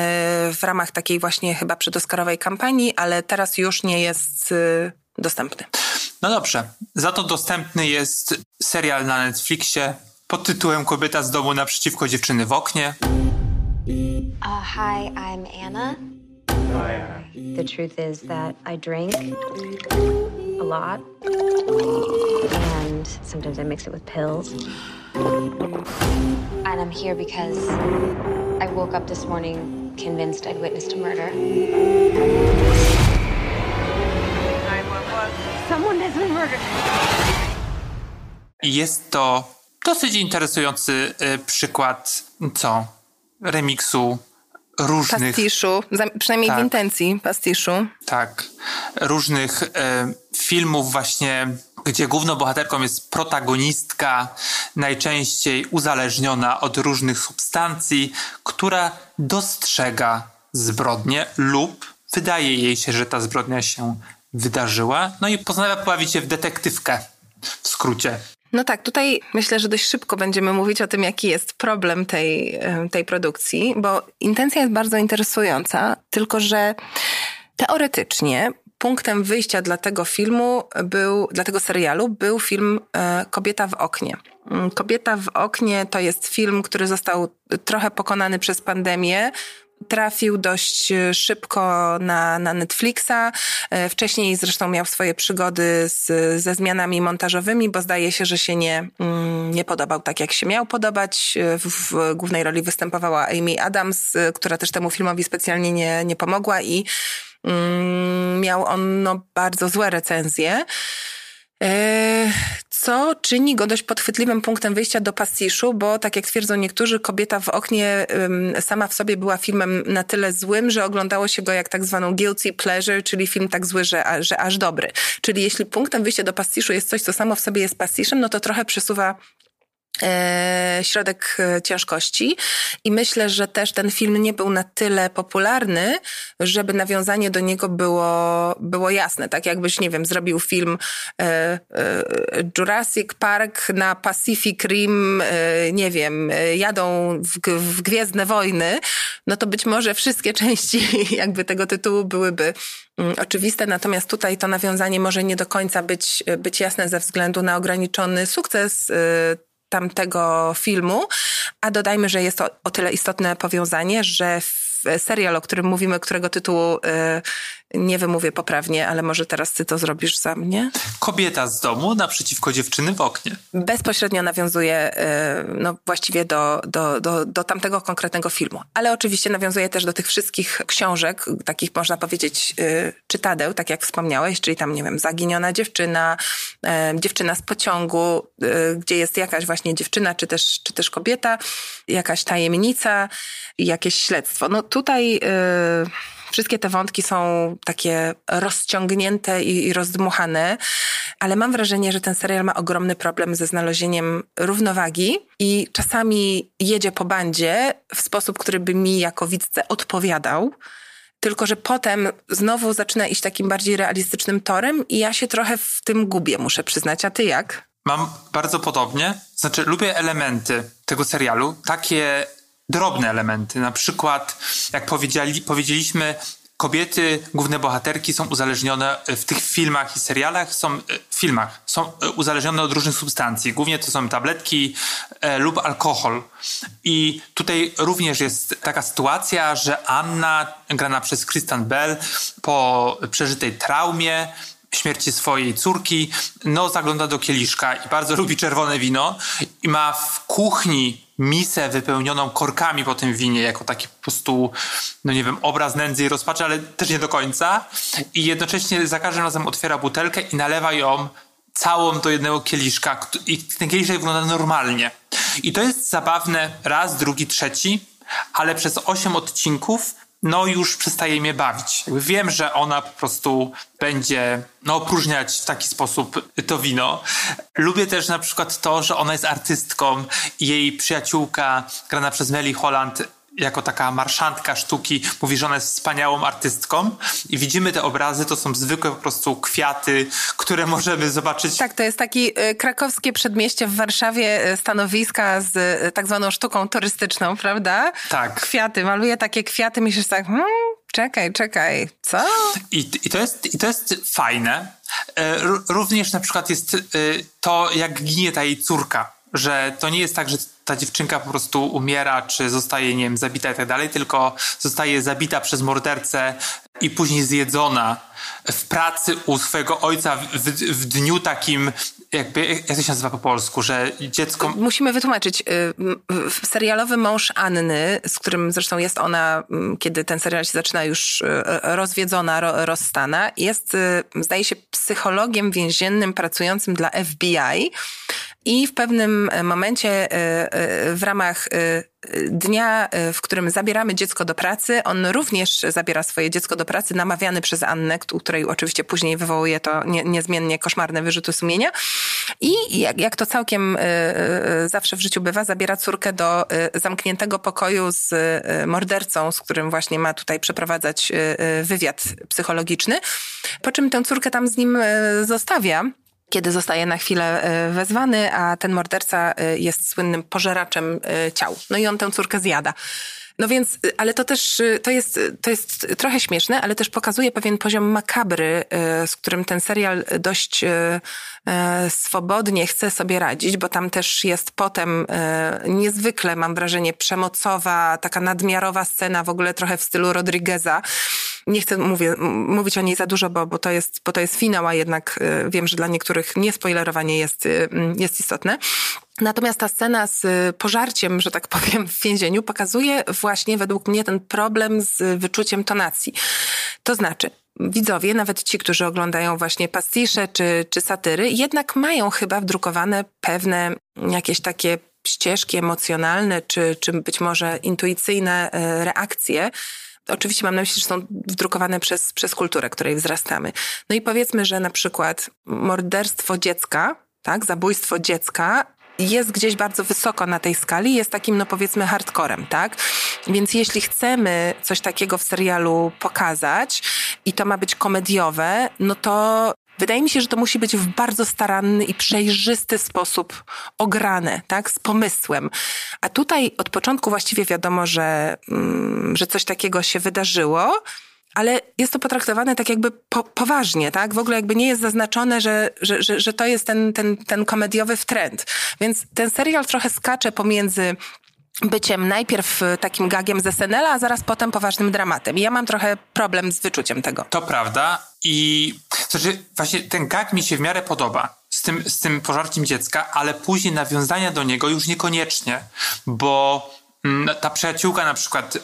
w ramach takiej właśnie chyba przedoskarowej kampanii, ale teraz już nie jest y, dostępny. No dobrze. Za to dostępny jest serial na Netflixie pod tytułem Kobieta z domu naprzeciwko dziewczyny w oknie. Uh, hi, I'm Anna. The truth is that I drink a lot, and sometimes I mix it with pills. And I'm here because I woke up this morning convinced I'd witnessed a murder. Someone has been murdered. Jest to dosyć interesujący y, przykład, co? Remiksu różnych... Pastiszu, przynajmniej tak, w intencji pastiszu. Tak. Różnych e, filmów właśnie, gdzie główną bohaterką jest protagonistka, najczęściej uzależniona od różnych substancji, która dostrzega zbrodnię lub wydaje jej się, że ta zbrodnia się wydarzyła, no i postanawia pobawić się w detektywkę, w skrócie. No tak, tutaj myślę, że dość szybko będziemy mówić o tym, jaki jest problem tej, tej produkcji, bo intencja jest bardzo interesująca, tylko że teoretycznie punktem wyjścia dla tego filmu był, dla tego serialu był film e, Kobieta w oknie. Mm, Kobieta w oknie to jest film, który został trochę pokonany przez pandemię, trafił dość e, szybko na, na Netflixa. E, wcześniej zresztą miał swoje przygody z, ze zmianami montażowymi, bo zdaje się, że się nie, mm, nie podobał tak, jak się miał podobać. E, w, w głównej roli występowała Amy Adams, która też temu filmowi specjalnie nie, nie pomogła i mm, miał on no, bardzo złe recenzje. E, co czyni go dość podchwytliwym punktem wyjścia do pastiszu, bo tak jak twierdzą niektórzy, kobieta w oknie sama w sobie była filmem na tyle złym, że oglądało się go jak tak zwaną guilty pleasure, czyli film tak zły, że, że aż dobry. Czyli jeśli punktem wyjścia do pastiszu jest coś, co samo w sobie jest pastiszem, no to trochę przesuwa środek e, ciężkości. I myślę, że też ten film nie był na tyle popularny, żeby nawiązanie do niego było, było jasne. Tak jakbyś, nie wiem, zrobił film e, Jurassic Park na Pacific Rim, nie wiem, jadą w, w Gwiezdne Wojny, no to być może wszystkie części jakby tego tytułu byłyby mm, oczywiste, natomiast tutaj to nawiązanie może nie do końca być, być jasne ze względu na ograniczony sukces tamtego filmu, a dodajmy, że jest to o tyle istotne powiązanie, że serial, o którym mówimy, którego tytułu y, nie wymówię poprawnie, ale może teraz ty to zrobisz za mnie. Kobieta z domu naprzeciwko dziewczyny w oknie. Bezpośrednio nawiązuje y, no, właściwie do, do, do, do tamtego konkretnego filmu. Ale oczywiście nawiązuje też do tych wszystkich książek, takich można powiedzieć y, czytadeł, tak jak wspomniałeś, czyli tam, nie wiem, Zaginiona dziewczyna, y, Dziewczyna z pociągu, gdzie jest jakaś właśnie dziewczyna, czy też, czy też kobieta, jakaś tajemnica, jakieś śledztwo. No tutaj Wszystkie te wątki są takie rozciągnięte i, i rozdmuchane, ale mam wrażenie, że ten serial ma ogromny problem ze znalezieniem równowagi i czasami jedzie po bandzie w sposób, który by mi jako widzce odpowiadał. Tylko, że potem znowu zaczyna iść takim bardziej realistycznym torem i ja się trochę w tym gubię, muszę przyznać. A ty jak? Mam bardzo podobnie. Znaczy, lubię elementy tego serialu, takie drobne elementy. Na przykład, jak powiedzieli, powiedzieliśmy, kobiety, główne bohaterki są uzależnione w tych filmach i serialach, są w filmach, są uzależnione od różnych substancji. Głównie to są tabletki e, lub alkohol. I tutaj również jest taka sytuacja, że Anna, grana przez Kristen Bell, po przeżytej traumie, śmierci swojej córki, no zagląda do kieliszka i bardzo lubi czerwone wino i ma w kuchni misę wypełnioną korkami po tym winie, jako taki po prostu, no nie wiem, obraz nędzy i rozpaczy, ale też nie do końca. I jednocześnie za każdym razem otwiera butelkę i nalewa ją całą do jednego kieliszka. I ten kieliszek wygląda normalnie. I to jest zabawne raz, drugi, trzeci, ale przez osiem odcinków no już przestaje mnie bawić. Wiem, że ona po prostu będzie no, opróżniać w taki sposób to wino. Lubię też na przykład to, że ona jest artystką i jej przyjaciółka grana przez Melly Holland jako taka marszantka sztuki mówi, że ona jest wspaniałą artystką i widzimy te obrazy, to są zwykłe po prostu kwiaty, które możemy zobaczyć. Tak, to jest takie krakowskie przedmieście w Warszawie, y, stanowiska z y, tak zwaną sztuką turystyczną, prawda? Tak. Kwiaty, maluje takie kwiaty, myślisz tak, hmm, czekaj, czekaj, co? I, i, to, jest, i to jest fajne. E, również na przykład jest to, jak ginie ta jej córka, że to nie jest tak, że ta dziewczynka po prostu umiera, czy zostaje, nie wiem, zabita i tak dalej, tylko zostaje zabita przez mordercę i później zjedzona w pracy u swojego ojca w, w dniu takim, jakby, jak to się nazywa po polsku, że dziecko... Musimy wytłumaczyć. Y, serialowy mąż Anny, z którym zresztą jest ona, kiedy ten serial się zaczyna już y, rozwiedzona, rozstana, jest, y, zdaje się, psychologiem więziennym pracującym dla FBI i w pewnym momencie w ramach dnia, w którym zabieramy dziecko do pracy, on również zabiera swoje dziecko do pracy, namawiany przez Annę, której oczywiście później wywołuje to nie, niezmiennie koszmarne wyrzuty sumienia. I jak, jak to całkiem y, y, zawsze w życiu bywa, zabiera córkę do y, zamkniętego pokoju z mordercą, z którym właśnie ma tutaj przeprowadzać wywiad psychologiczny, po czym tę córkę tam z nim zostawia kiedy zostaje na chwilę wezwany, a ten morderca jest słynnym pożeraczem ciał. No i on tę córkę zjada. No więc, ale to też, to jest, to jest trochę śmieszne, ale też pokazuje pewien poziom makabry, z którym ten serial dość swobodnie chce sobie radzić, bo tam też jest potem niezwykle, mam wrażenie, przemocowa, taka nadmiarowa scena, w ogóle trochę w stylu Rodrigueza. Nie chcę mówię, mówić o niej za dużo, bo, bo, to jest, bo to jest finał, a jednak wiem, że dla niektórych niespoilerowanie jest, jest istotne. Natomiast ta scena z pożarciem, że tak powiem, w więzieniu pokazuje właśnie według mnie ten problem z wyczuciem tonacji. To znaczy, widzowie, nawet ci, którzy oglądają właśnie pastisze czy, czy satyry, jednak mają chyba wdrukowane pewne jakieś takie ścieżki emocjonalne, czy, czy być może intuicyjne reakcje, Oczywiście mam na myśli, że są wdrukowane przez, przez kulturę, której wzrastamy. No i powiedzmy, że na przykład morderstwo dziecka, tak, zabójstwo dziecka jest gdzieś bardzo wysoko na tej skali, jest takim, no powiedzmy, hardcorem, tak? Więc jeśli chcemy coś takiego w serialu pokazać i to ma być komediowe, no to Wydaje mi się, że to musi być w bardzo staranny i przejrzysty sposób ograne, tak, z pomysłem. A tutaj od początku właściwie wiadomo, że, mm, że coś takiego się wydarzyło, ale jest to potraktowane tak jakby po, poważnie, tak? W ogóle jakby nie jest zaznaczone, że, że, że, że to jest ten, ten, ten komediowy trend. Więc ten serial trochę skacze pomiędzy byciem najpierw takim gagiem z SNL, a zaraz potem poważnym dramatem. I ja mam trochę problem z wyczuciem tego. To prawda i znaczy właśnie ten gag mi się w miarę podoba z tym, z tym pożarciem dziecka, ale później nawiązania do niego już niekoniecznie, bo mm, ta przyjaciółka na przykład y,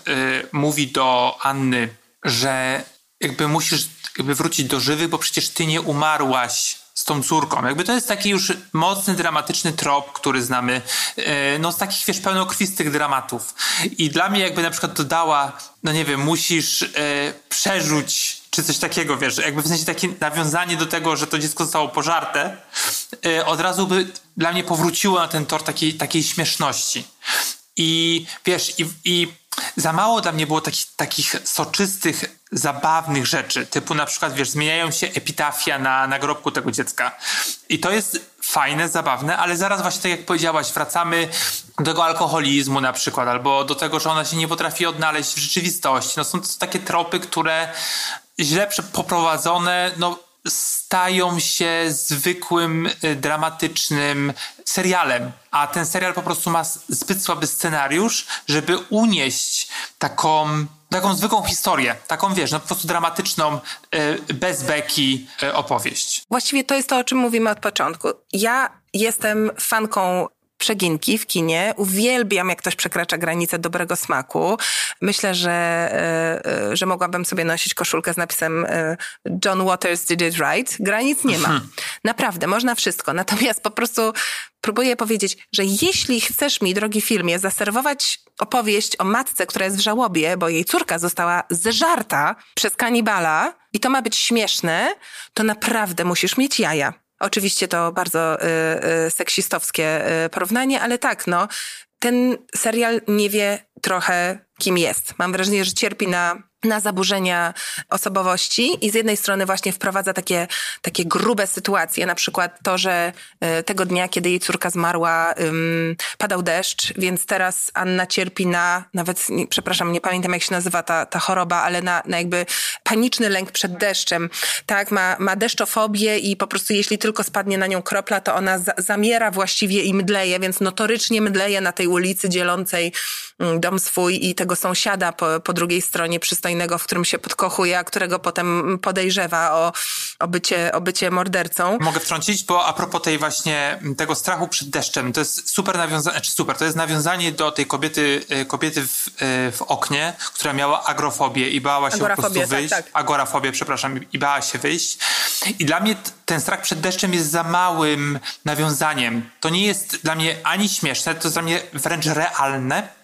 mówi do Anny, że jakby musisz jakby wrócić do żywych, bo przecież ty nie umarłaś z tą córką. Jakby to jest taki już mocny, dramatyczny trop, który znamy e, no z takich, wiesz, pełnokrwistych dramatów. I dla mnie jakby na przykład dodała, no nie wiem, musisz e, przerzuć czy coś takiego, wiesz, jakby w sensie takie nawiązanie do tego, że to dziecko zostało pożarte, e, od razu by dla mnie powróciło na ten tor takiej, takiej śmieszności. I wiesz, i, i za mało dla mnie było takich, takich soczystych, zabawnych rzeczy, typu na przykład, wiesz, zmieniają się epitafia na nagrobku tego dziecka. I to jest fajne, zabawne, ale zaraz właśnie tak jak powiedziałaś, wracamy do tego alkoholizmu na przykład, albo do tego, że ona się nie potrafi odnaleźć w rzeczywistości. No są to takie tropy, które źle poprowadzone, no stają się zwykłym, y, dramatycznym serialem, a ten serial po prostu ma zbyt słaby scenariusz, żeby unieść taką taką zwykłą historię, taką wiesz, no po prostu dramatyczną, y, bez beki y, opowieść. Właściwie to jest to, o czym mówimy od początku. Ja jestem fanką przeginki w kinie. Uwielbiam, jak ktoś przekracza granicę dobrego smaku. Myślę, że, e, e, że mogłabym sobie nosić koszulkę z napisem e, John Waters did it right. Granic nie ma. Hmm. Naprawdę, można wszystko. Natomiast po prostu próbuję powiedzieć, że jeśli chcesz mi, drogi filmie, zaserwować opowieść o matce, która jest w żałobie, bo jej córka została zeżarta przez kanibala i to ma być śmieszne, to naprawdę musisz mieć jaja. Oczywiście to bardzo y, y, seksistowskie y, porównanie, ale tak, no, ten serial nie wie trochę, kim jest. Mam wrażenie, że cierpi na na zaburzenia osobowości i z jednej strony właśnie wprowadza takie, takie grube sytuacje, na przykład to, że y, tego dnia, kiedy jej córka zmarła, padał deszcz, więc teraz Anna cierpi na, nawet, przepraszam, nie pamiętam jak się nazywa ta, ta choroba, ale na, na jakby paniczny lęk przed deszczem. Tak, ma, ma deszczofobię i po prostu jeśli tylko spadnie na nią kropla, to ona za, zamiera właściwie i mdleje, więc notorycznie mdleje na tej ulicy dzielącej um, dom swój i tego sąsiada po, po drugiej stronie przystoi w którym się podkochuje, a którego potem podejrzewa o, o, bycie, o bycie mordercą. Mogę wtrącić, bo a propos tej właśnie tego strachu przed deszczem, to jest super nawiązanie, znaczy super, to jest nawiązanie do tej kobiety, y, kobiety w, y, w oknie, która miała agrofobię i bała się Agorafobię, po prostu tak, wyjść. Tak, tak. Agorafobię, przepraszam, i bała się wyjść. I dla mnie ten strach przed deszczem jest za małym nawiązaniem. To nie jest dla mnie ani śmieszne, to jest dla mnie wręcz realne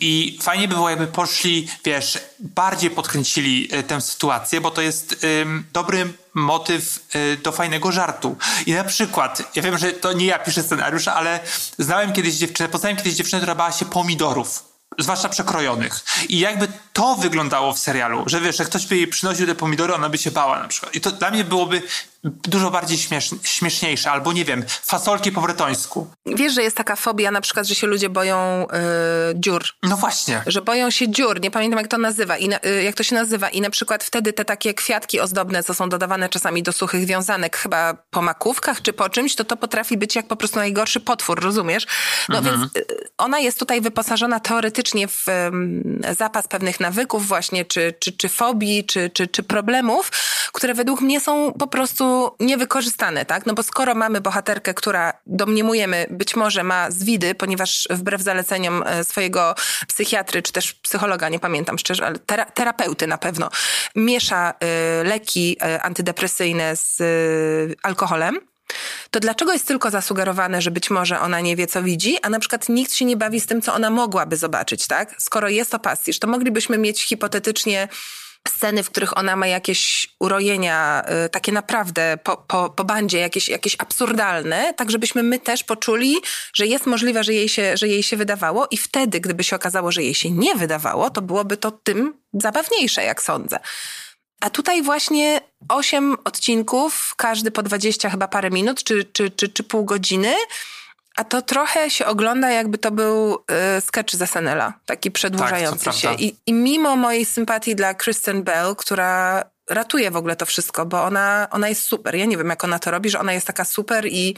i fajnie by było, jakby poszli, wiesz, bardziej podkręcili y, tę sytuację, bo to jest dobry motyw y, do fajnego żartu. I na przykład, ja wiem, że to nie ja piszę scenariusz, ale znałem kiedyś dziewczynę, poznałem kiedyś dziewczynę, która bała się pomidorów zwłaszcza przekrojonych. I jakby to wyglądało w serialu, że wiesz, że ktoś by jej przynosił te pomidory, ona by się bała na przykład. I to dla mnie byłoby dużo bardziej śmiesz, śmieszniejsze, albo nie wiem, fasolki po bretońsku. Wiesz, że jest taka fobia na przykład, że się ludzie boją yy, dziur. No właśnie. Że boją się dziur, nie pamiętam jak to nazywa, i na, yy, jak to się nazywa i na przykład wtedy te takie kwiatki ozdobne, co są dodawane czasami do suchych wiązanek, chyba po makówkach czy po czymś, to to potrafi być jak po prostu najgorszy potwór, rozumiesz? No mhm. więc yy, ona jest tutaj wyposażona teoretycznie w zapas pewnych nawyków właśnie, czy, czy, czy fobii, czy, czy, czy problemów, które według mnie są po prostu niewykorzystane, tak? No bo skoro mamy bohaterkę, która domniemujemy być może ma zwidy, ponieważ wbrew zaleceniom e, swojego psychiatry, czy też psychologa, nie pamiętam szczerze, ale tera terapeuty na pewno, miesza y, leki y, antydepresyjne z y, alkoholem, to dlaczego jest tylko zasugerowane, że być może ona nie wie, co widzi, a na przykład nikt się nie bawi z tym, co ona mogłaby zobaczyć, tak? Skoro jest to to moglibyśmy mieć hipotetycznie sceny, w których ona ma jakieś urojenia, y, takie naprawdę po, po, po bandzie, jakieś, jakieś absurdalne, tak żebyśmy my też poczuli, że jest możliwe, że jej, się, że jej się wydawało i wtedy, gdyby się okazało, że jej się nie wydawało, to byłoby to tym zabawniejsze, jak sądzę. A tutaj właśnie osiem odcinków, każdy po dwadzieścia chyba parę minut, czy, czy, czy, czy pół godziny, a to trochę się ogląda, jakby to był y, sketch z SNL-a, taki przedłużający tak, się. I, I mimo mojej sympatii dla Kristen Bell, która ratuje w ogóle to wszystko, bo ona, ona jest super. Ja nie wiem, jak ona to robi, że ona jest taka super i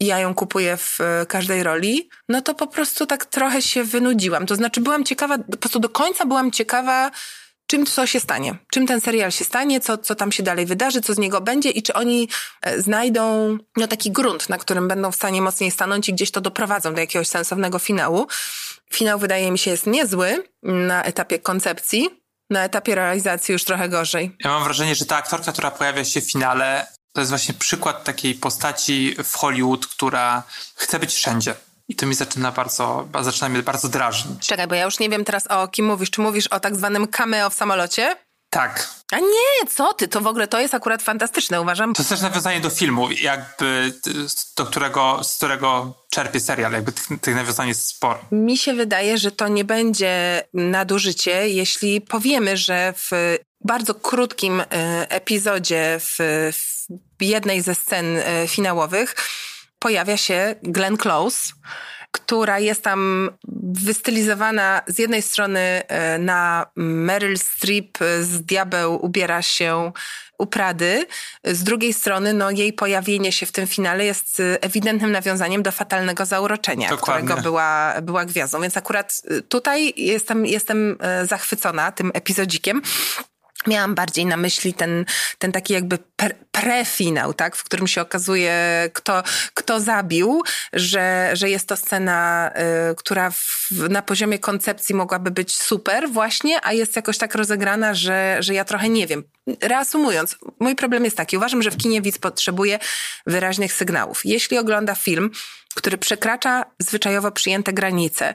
ja ją kupuję w e, każdej roli, no to po prostu tak trochę się wynudziłam. To znaczy byłam ciekawa, po prostu do końca byłam ciekawa, czym co się stanie, czym ten serial się stanie, co, co tam się dalej wydarzy, co z niego będzie i czy oni e, znajdą no, taki grunt, na którym będą w stanie mocniej stanąć i gdzieś to doprowadzą do jakiegoś sensownego finału. Finał wydaje mi się jest niezły na etapie koncepcji, na etapie realizacji już trochę gorzej. Ja mam wrażenie, że ta aktorka, która pojawia się w finale, to jest właśnie przykład takiej postaci w Hollywood, która chce być wszędzie. I to mi zaczyna bardzo, zaczyna mnie bardzo drażnić. Czekaj, bo ja już nie wiem teraz o kim mówisz. Czy mówisz o tak zwanym cameo w samolocie? Tak. A nie, co ty, to w ogóle to jest akurat fantastyczne, uważam. To jest też nawiązanie do filmu, jakby do którego, z którego czerpie serial, jakby tych, tych nawiązań jest sporo. Mi się wydaje, że to nie będzie nadużycie, jeśli powiemy, że w bardzo krótkim e, epizodzie, w, w jednej ze scen e, finałowych pojawia się Glenn Close, która jest tam wystylizowana z jednej strony e, na Meryl Streep z Diabeł ubiera się u Prady, z drugiej strony no, jej pojawienie się w tym finale jest ewidentnym nawiązaniem do fatalnego zauroczenia, Dokładnie. którego była, była gwiazdą. Więc akurat tutaj jestem, jestem zachwycona tym epizodzikiem. Miałam bardziej na myśli ten, ten taki jakby prefinał, tak, w którym się okazuje, kto, kto zabił, że, że jest to scena, y, która w, na poziomie koncepcji mogłaby być super właśnie, a jest jakoś tak rozegrana, że, że ja trochę nie wiem. Reasumując, mój problem jest taki. Uważam, że w kinie widz potrzebuje wyraźnych sygnałów. Jeśli ogląda film, który przekracza zwyczajowo przyjęte granice,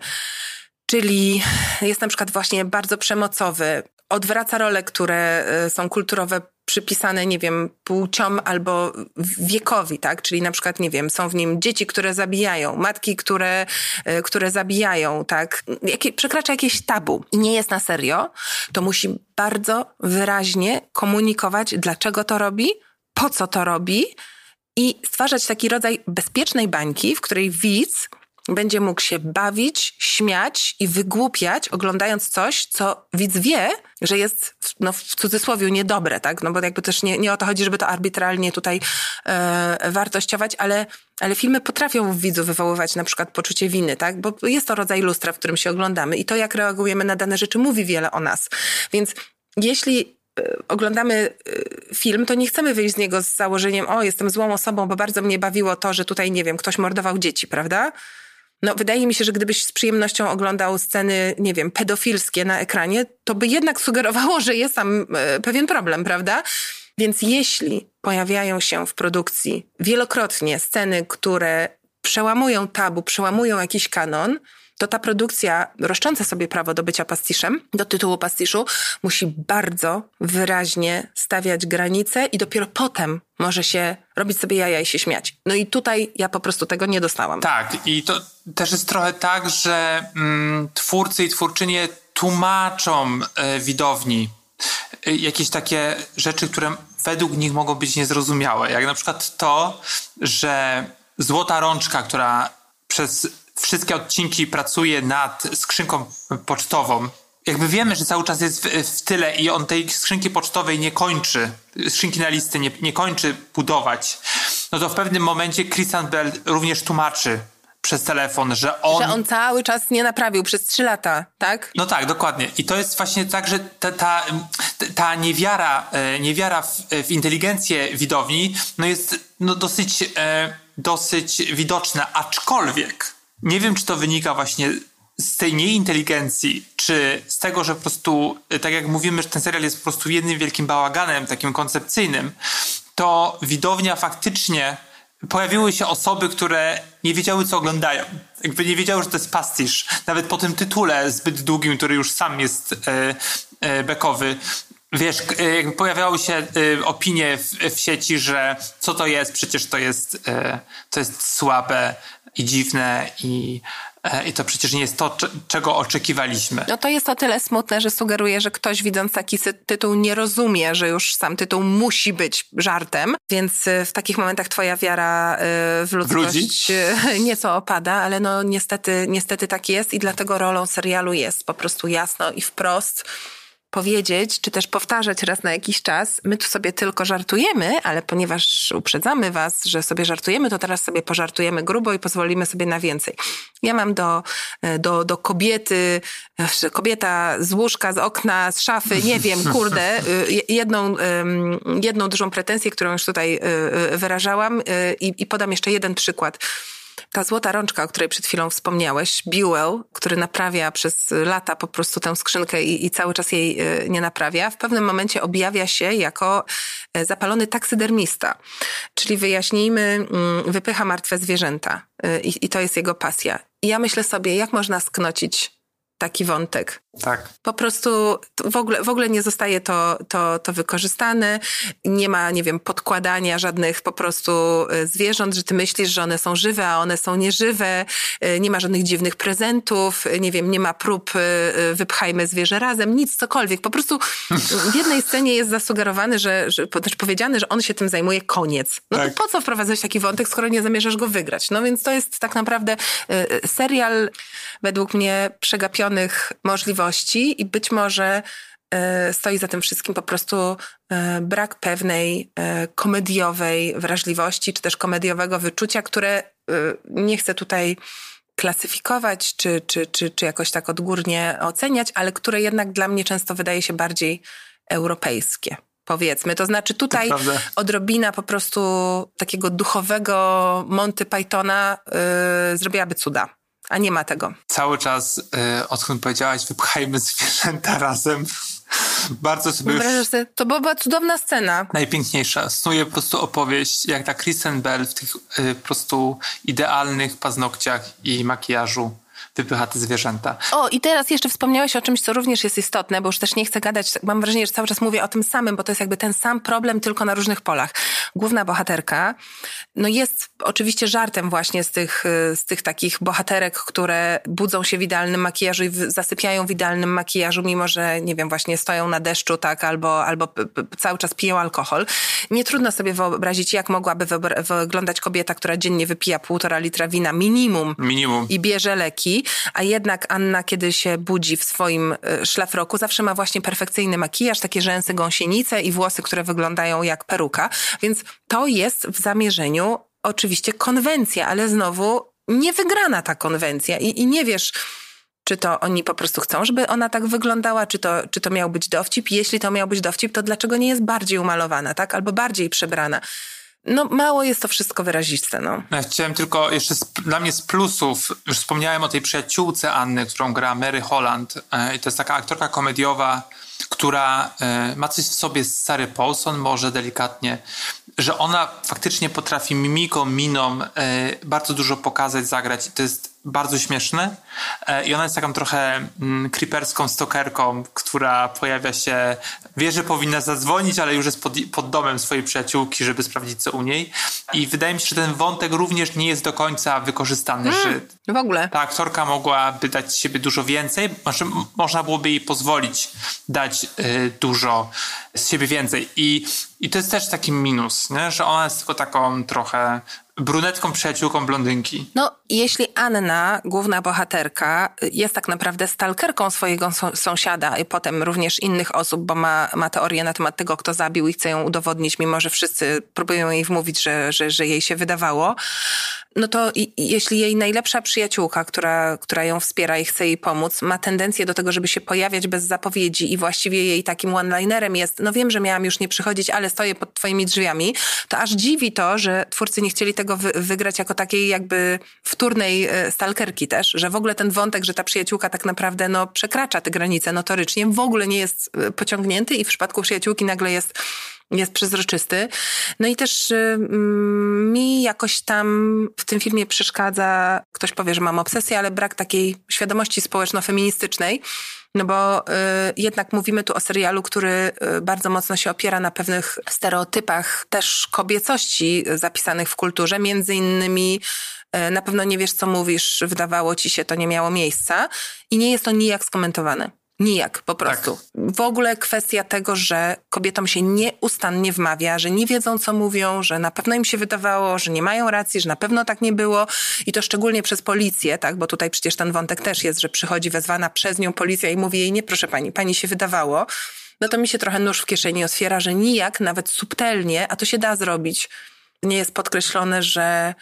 Czyli jest na przykład właśnie bardzo przemocowy, odwraca role, które e, są kulturowe przypisane, nie wiem, płciom albo wiekowi, tak? Czyli na przykład, nie wiem, są w nim dzieci, które zabijają, matki, które, e, które zabijają, tak? Przekracza jakieś tabu i nie jest na serio, to musi bardzo wyraźnie komunikować, dlaczego to robi, po co to robi i stwarzać taki rodzaj bezpiecznej bańki, w której widz będzie mógł się bawić, śmiać i wygłupiać, oglądając coś, co widz wie, że jest no, w cudzysłowie niedobre, tak? No bo jakby też nie, nie o to chodzi, żeby to arbitralnie tutaj e, wartościować, ale, ale filmy potrafią w widzu wywoływać na przykład poczucie winy, tak? Bo jest to rodzaj lustra, w którym się oglądamy i to, jak reagujemy na dane rzeczy, mówi wiele o nas. Więc jeśli e, oglądamy e, film, to nie chcemy wyjść z niego z założeniem, o, jestem złą osobą, bo bardzo mnie bawiło to, że tutaj, nie wiem, ktoś mordował dzieci, prawda? No, wydaje mi się, że gdybyś z przyjemnością oglądał sceny, nie wiem, pedofilskie na ekranie, to by jednak sugerowało, że jest tam e, pewien problem, prawda? Więc jeśli pojawiają się w produkcji wielokrotnie sceny, które przełamują tabu, przełamują jakiś kanon, to ta produkcja, roszcząca sobie prawo do bycia pastiszem, do tytułu pastiszu, musi bardzo wyraźnie stawiać granice i dopiero potem może się robić sobie jaja i się śmiać. No i tutaj ja po prostu tego nie dostałam. Tak, i to też jest trochę tak, że mm, twórcy i twórczynie tłumaczą y, widowni y, jakieś takie rzeczy, które według nich mogą być niezrozumiałe. Jak na przykład to, że złota rączka, która przez wszystkie odcinki pracuje nad skrzynką pocztową, jakby wiemy, że cały czas jest w, w, tyle i on tej skrzynki pocztowej nie kończy, skrzynki na listy nie, nie kończy budować, no to w pewnym momencie Christian Bell również tłumaczy przez telefon, że on... Że on cały czas nie naprawił przez trzy lata, tak? No tak, dokładnie. I to jest właśnie tak, że ta, ta, ta niewiara, e, niewiara w, w inteligencję widowni no jest no dosyć, e, dosyć widoczna, aczkolwiek nie wiem, czy to wynika właśnie z tej nieinteligencji, czy z tego, że po prostu, tak jak mówimy, że ten serial jest po prostu jednym wielkim bałaganem, takim koncepcyjnym, to widownia faktycznie pojawiły się osoby, które nie wiedziały, co oglądają. Jakby nie wiedziały, że to jest pastisz. Nawet po tym tytule zbyt długim, który już sam jest e, bekowy, wiesz, jakby pojawiały się opinie w, w, sieci, że co to jest, przecież to jest, to jest słabe, i dziwne i, e, i to przecież nie jest to, czego oczekiwaliśmy. No to jest o tyle smutne, że sugeruje, że ktoś widząc taki tytuł nie rozumie, że już sam tytuł musi być żartem, więc e, w takich momentach twoja wiara e, w ludzkość nieco opada, ale no niestety, niestety tak jest i dlatego rolą serialu jest po prostu jasno i wprost powiedzieć, czy też powtarzać raz na jakiś czas. My tu sobie tylko żartujemy, ale ponieważ uprzedzamy was, że sobie żartujemy, to teraz sobie pożartujemy grubo i pozwolimy sobie na więcej. Ja mam do, do, do kobiety, kobieta z łóżka, z okna, z szafy, nie wiem, kurde, y, jedną, jedną dużą pretensję, którą już tutaj wyrażałam i, i podam jeszcze jeden przykład. Ta złota rączka, o której przed chwilą wspomniałeś, Buell, który naprawia przez lata po prostu tę skrzynkę i, i cały czas jej e, nie naprawia, w pewnym momencie objawia się jako e, zapalony taksydermista. Czyli wyjaśnijmy, mm, wypycha martwe zwierzęta e, i, i to jest jego pasja. I ja myślę sobie, jak można sknocić taki wątek. Tak. Po prostu w ogóle, w ogóle nie zostaje to, to, to wykorzystane. Nie ma, nie wiem, podkładania żadnych po prostu e, zwierząt, że ty myślisz, że one są żywe, a one są nieżywe. E, nie ma żadnych dziwnych prezentów. E, nie wiem, nie ma prób wypchajmy zwierzę razem, nic, cokolwiek. Po prostu w jednej scenie jest zasugerowany, że, że też powiedziane, że on się tym zajmuje, koniec. No tak. to po co wprowadzać taki wątek, skoro nie zamierzasz go wygrać? No więc to jest tak naprawdę serial według mnie przegapionych możliwości możliwości i być może e, stoi za tym wszystkim po prostu e, brak pewnej e, komediowej wrażliwości, czy też komediowego wyczucia, które nie chcę tutaj klasyfikować, czy, czy, czy, czy jakoś tak odgórnie oceniać, ale które jednak dla mnie często wydaje się bardziej europejskie. Powiedzmy, to znaczy tutaj to odrobina po prostu takiego duchowego Monty Pythona yy, zrobiłaby cuda a nie ma tego. Cały czas, y, odkąd powiedziałaś, wypchajmy zwierzęta razem. Bardzo sobie już... Sobie, to była cudowna scena. Najpiękniejsza. Snuje po prostu opowieść, jak ta Kristen Bell w tych y, po prostu idealnych paznokciach i makijażu wypycha te zwierzęta. O, i teraz jeszcze wspomniałeś o czymś, co również jest istotne, bo już też nie chcę gadać, mam wrażenie, że cały czas mówię o tym samym, bo to jest jakby ten sam problem, tylko na różnych polach. Główna bohaterka, no jest oczywiście żartem właśnie z tych, z tych takich bohaterek, które budzą się w idealnym makijażu i zasypiają w idealnym makijażu, mimo że, nie wiem, właśnie stoją na deszczu, tak, albo, albo cały czas piją alkohol. Nie trudno sobie wyobrazić, jak mogłaby wyglądać kobieta, która dziennie wypija półtora litra wina minimum. Minimum. I bierze leki a jednak Anna, kiedy się budzi w swoim e, szlafroku, zawsze ma właśnie perfekcyjny makijaż, takie rzęsy gąsienice i włosy, które wyglądają jak peruka, więc to jest w zamierzeniu oczywiście konwencja, ale znowu nie wygrana ta konwencja i, i nie wiesz, czy to oni po prostu chcą, żeby ona tak wyglądała, czy to, czy to miał być dowcip. Jeśli to miał być dowcip, to dlaczego nie jest bardziej umalowana, tak? Albo bardziej przebrana. No mało jest to wszystko wyraziste, no. Ja chciałem tylko jeszcze z, dla mnie z plusów, już wspomniałem o tej przyjaciółce Anny, którą gra Mary Holland. E, I to jest taka aktorka komediowa, która e, ma coś w sobie z Sary Paulson, może delikatnie, że ona faktycznie potrafi mimiką, miną e, bardzo dużo pokazać, zagrać i to jest bardzo śmieszne e, i ona jest taką trochę mm, creeperską stokerką, która pojawia się, wie, że powinna zadzwonić, ale już jest pod, pod domem swojej przyjaciółki, żeby sprawdzić co u niej. I wydaje mi się, że ten wątek również nie jest do końca wykorzystany, mm, że w ogóle. ta aktorka mogłaby dać siebie dużo więcej, znaczy można byłoby jej pozwolić dać y, dużo z siebie więcej. I, i to jest też taki minus, nie? że ona jest tylko taką trochę brunetką przyjaciółką blondynki. No, jeśli Anna, główna bohaterka, jest tak naprawdę stalkerką swojego sąsiada i potem również innych osób, bo ma, ma teorię na temat tego, kto zabił i chce ją udowodnić, mimo że wszyscy próbują jej wmówić, że, że, że jej się wydawało, no to jeśli jej najlepsza przyjaciółka, która, która ją wspiera i chce jej pomóc, ma tendencję do tego, żeby się pojawiać bez zapowiedzi i właściwie jej takim one-linerem jest, no wiem, że miałam już nie przychodzić, ale stoję pod twoimi drzwiami, to aż dziwi to, że twórcy nie chcieli tego wy wygrać jako takiej jakby wtórnej e, stalkerki też, że w ogóle ten wątek, że ta przyjaciółka tak naprawdę no, przekracza te granice notorycznie, w ogóle nie jest e, pociągnięty i w przypadku przyjaciółki nagle jest jest przezroczysty. No i też y, mi jakoś tam w tym filmie przeszkadza, ktoś powie, że mam obsesję, ale brak takiej świadomości społeczno-feministycznej. No bo y, jednak mówimy tu o serialu, który y, bardzo mocno się opiera na pewnych stereotypach też kobiecości zapisanych w kulturze, między innymi y, na pewno nie wiesz, co mówisz, wydawało ci się, to nie miało miejsca i nie jest to nijak skomentowane. Nijak, po prostu. Tak. W ogóle kwestia tego, że kobietom się nieustannie wmawia, że nie wiedzą, co mówią, że na pewno im się wydawało, że nie mają racji, że na pewno tak nie było i to szczególnie przez policję, tak, bo tutaj przecież ten wątek też jest, że przychodzi wezwana przez nią policja i mówi jej, nie proszę pani, pani się wydawało, no to mi się trochę nóż w kieszeni otwiera, że nijak, nawet subtelnie, a to się da zrobić, nie jest podkreślone, że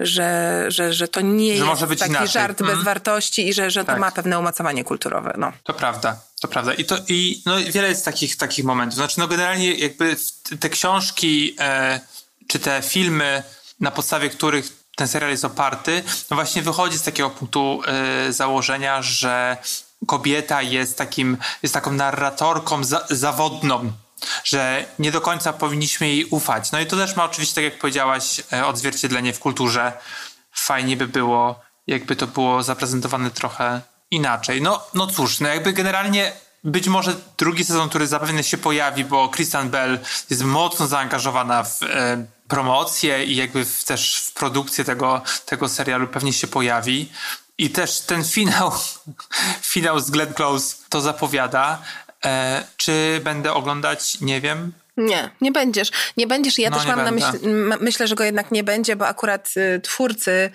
że, że, że to nie że jest taki inaczej. żart mm. bez wartości i że, że tak. to ma pewne umocowanie kulturowe. No. To prawda, to prawda. I, to, i no, wiele jest takich, takich momentów. Znaczy, no generalnie jakby te książki e, czy te filmy, na podstawie których ten serial jest oparty, no właśnie wychodzi z takiego punktu e, założenia, że kobieta jest takim, jest taką narratorką za, zawodną że nie do końca powinniśmy jej ufać. No i to też ma oczywiście, tak jak powiedziałaś, e, odzwierciedlenie w kulturze. Fajnie by było, jakby to było zaprezentowane trochę inaczej. No, no cóż, no jakby generalnie być może drugi sezon, który zapewne się pojawi, bo Kristen Bell jest mocno zaangażowana w e, promocję i jakby w, też w produkcję tego, tego serialu pewnie się pojawi. I też ten finał, finał z Glenn Close to zapowiada. E, czy będę oglądać? Nie wiem. Nie, nie będziesz. Nie będziesz. Ja no, też mam będę. na myśli, myślę, że go jednak nie będzie, bo akurat y, twórcy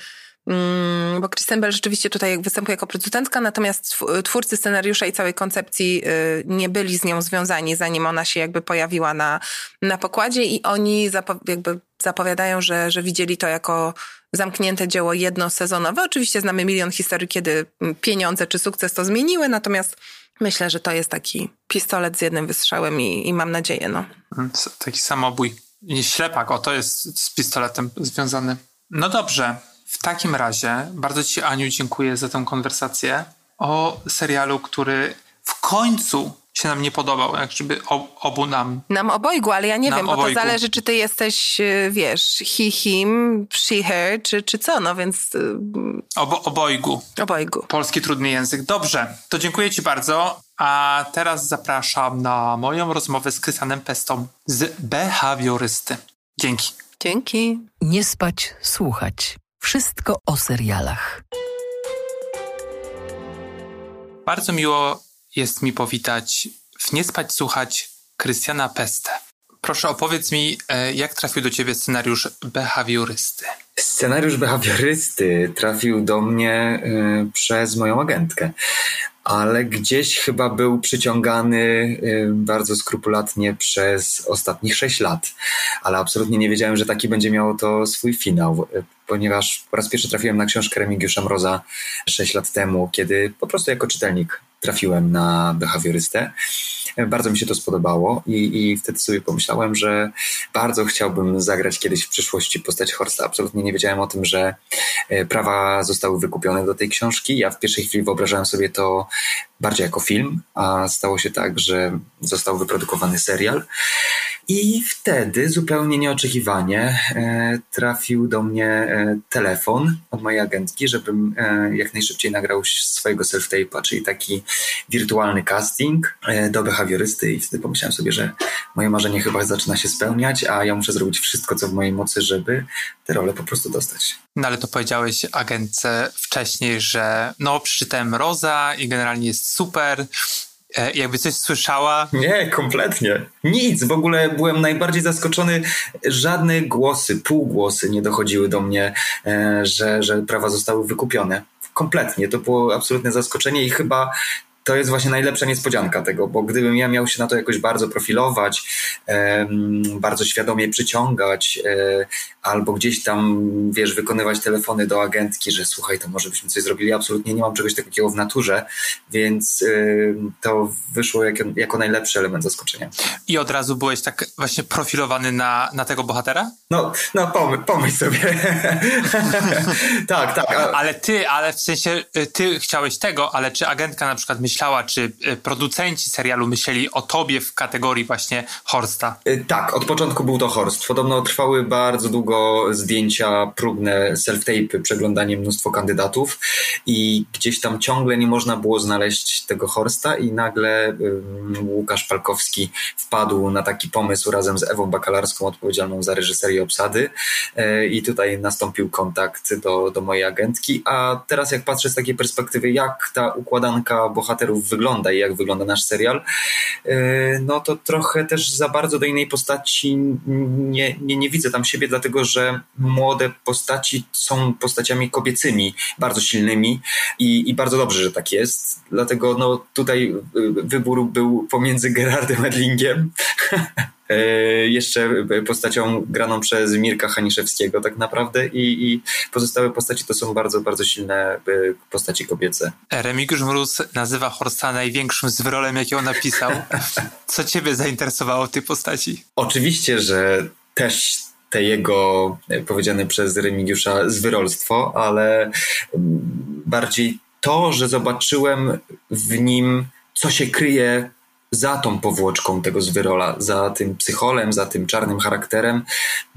bo Kristen Bell rzeczywiście tutaj występuje jako producentka, natomiast twórcy scenariusza i całej koncepcji y, nie byli z nią związani, zanim ona się jakby pojawiła na, na pokładzie i oni zapo jakby zapowiadają, że, że widzieli to jako zamknięte dzieło jednosezonowe. Oczywiście znamy milion historii, kiedy pieniądze czy sukces to zmieniły, natomiast Myślę, że to jest taki pistolet z jednym wystrzałem i, i mam nadzieję, no. Mm, taki samobój. Ślepak, o to jest z pistoletem związany. No dobrze, w takim razie bardzo Ci, Aniu, dziękuję za tę konwersację o serialu, który w końcu się nam nie podobał, jak żeby obu nam. Nam obojgu, ale ja nie wiem, bo obojgu. to zależy, czy ty jesteś, y, wiesz, he, him, she, her, czy, czy co, no więc... Y, Obo, obojgu. Obojgu. Polski trudny język. Dobrze, to dziękuję ci bardzo, a teraz zapraszam na moją rozmowę z Krystianem Pestą z Behawiorysty. Dzięki. Dzięki. Nie spać, słuchać. Wszystko o serialach. Bardzo miło jest mi powitać w Nie spać słuchać Krystiana Pestę. Proszę opowiedz mi, e, jak trafił do ciebie scenariusz behawiorysty? Scenariusz behawiorysty trafił do mnie y, przez moją agentkę, ale gdzieś chyba był przyciągany y, bardzo skrupulatnie przez ostatnich sześć lat. Ale absolutnie nie wiedziałem, że taki będzie miało to swój finał, ponieważ po raz pierwszy trafiłem na książkę Remigiusza Mroza sześć lat temu, kiedy po prostu jako czytelnik trafiłem na behawiorystę. Bardzo mi się to spodobało i, i wtedy sobie pomyślałem, że bardzo chciałbym zagrać kiedyś w przyszłości postać Horsta. Absolutnie nie wiedziałem o tym, że e, prawa zostały wykupione do tej książki. Ja w pierwszej chwili wyobrażałem sobie to bardziej jako film, a stało się tak, że został wyprodukowany serial. I wtedy zupełnie nieoczekiwanie e, trafił do mnie e, telefon od mojej agentki, żebym jak najszybciej nagrał swojego self-tape'a, czyli taki wirtualny casting do behawiorysty i wtedy pomyślałem sobie, że moje marzenie chyba zaczyna się spełniać, a ja muszę zrobić wszystko, co w mojej mocy, żeby tę rolę po prostu dostać. No ale to powiedziałeś agentce wcześniej, że no przeczytałem Roza i generalnie jest super, E, jakby coś słyszała? Nie, kompletnie. Nic. W ogóle byłem najbardziej zaskoczony. Żadne głosy, półgłosy nie dochodziły do mnie, e, że, że prawa zostały wykupione. Kompletnie. To było absolutne zaskoczenie i chyba to jest właśnie najlepsza niespodzianka tego, bo gdybym ja miał się na to jakoś bardzo profilować, bardzo świadomie przyciągać, e, albo gdzieś tam, wiesz, wykonywać telefony do agentki, że słuchaj, to może byśmy coś zrobili. Absolutnie nie mam czegoś takiego w naturze, więc to wyszło jako, jako najlepszy element zaskoczenia. I od razu byłeś tak właśnie profilowany na, na tego bohatera? No, no pomyśl, pomyśl sobie. tak, tak. Ale ty, ale w sensie y, ty chciałeś tego, ale czy agentka na przykład myślała, myślała, czy y, producenci serialu myśleli o tobie w kategorii właśnie Horsta? Y, tak, od początku był to Horst. Podobno trwały bardzo długo zdjęcia próbne, self-tape, przeglądanie mnóstwo kandydatów i gdzieś tam ciągle nie można było znaleźć tego Horsta i nagle um, Łukasz Palkowski wpadł na taki pomysł razem z Ewą Bakalarską, odpowiedzialną za reżyserię obsady e, i tutaj nastąpił kontakt do, do mojej agentki, a teraz jak patrzę z takiej perspektywy, jak ta układanka bohaterów bohaterów wygląda i jak wygląda nasz serial, e, no to trochę też za bardzo do innej postaci nie, nie, nie widzę tam siebie, dlatego że młode postaci są postaciami kobiecymi, bardzo silnymi i, i bardzo dobrze, że tak jest. Dlatego no, tutaj wybór był pomiędzy Gerardem Edlingiem E, jeszcze postacią graną przez Mirka Haniszewskiego tak naprawdę i, i, pozostałe postaci to są bardzo, bardzo silne e, postaci kobiece. Remigiusz Mróz nazywa Horsta największym zwrolem, jaki on napisał. Co ciebie zainteresowało w tej postaci? Oczywiście, że też te jego e, powiedziane przez Remigiusza zwyrolstwo, ale mm, bardziej to, że zobaczyłem w nim, co się kryje za tą powłoczką tego zwyrola, za tym psycholem, za tym czarnym charakterem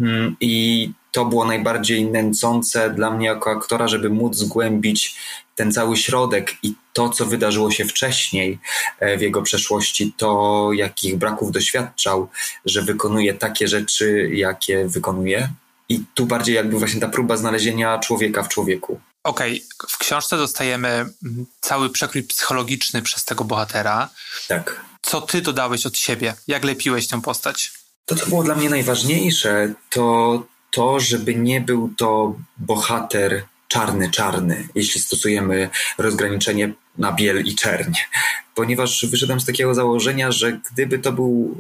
mm, i to było najbardziej nęcące dla mnie jako aktora, żeby móc zgłębić ten cały środek i to, co wydarzyło się wcześniej e, w jego przeszłości, to jakich braków doświadczał, że wykonuje takie rzeczy, jakie wykonuje. I tu bardziej jakby właśnie ta próba znalezienia człowieka w człowieku. Okej, okay. w książce dostajemy mm, cały przekrój psychologiczny przez tego bohatera. Tak. Co ty dodałeś od siebie? Jak lepiłeś tę postać? To, co było dla mnie najważniejsze, to to, żeby nie był to bohater czarny, czarny, jeśli stosujemy rozgraniczenie na biel i czerń. Ponieważ wyszedłem z takiego założenia, że gdyby to był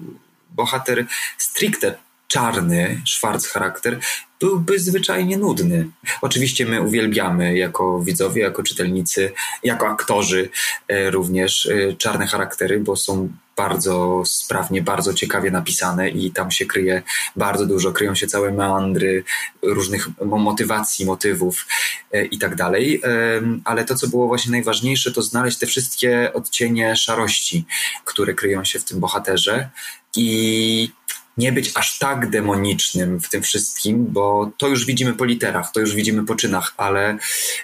bohater stricte czarny, szwarc charakter, byłby zwyczajnie nudny. Oczywiście my uwielbiamy jako widzowie, jako czytelnicy, jako aktorzy e, również e, czarne charaktery, bo są bardzo sprawnie, bardzo ciekawie napisane i tam się kryje bardzo dużo, kryją się całe meandry różnych motywacji, motywów e, i tak dalej. Ale to, co było właśnie najważniejsze, to znaleźć te wszystkie odcienie szarości, które kryją się w tym bohaterze i nie być aż tak demonicznym w tym wszystkim, bo to już widzimy po literach, to już widzimy po czynach, ale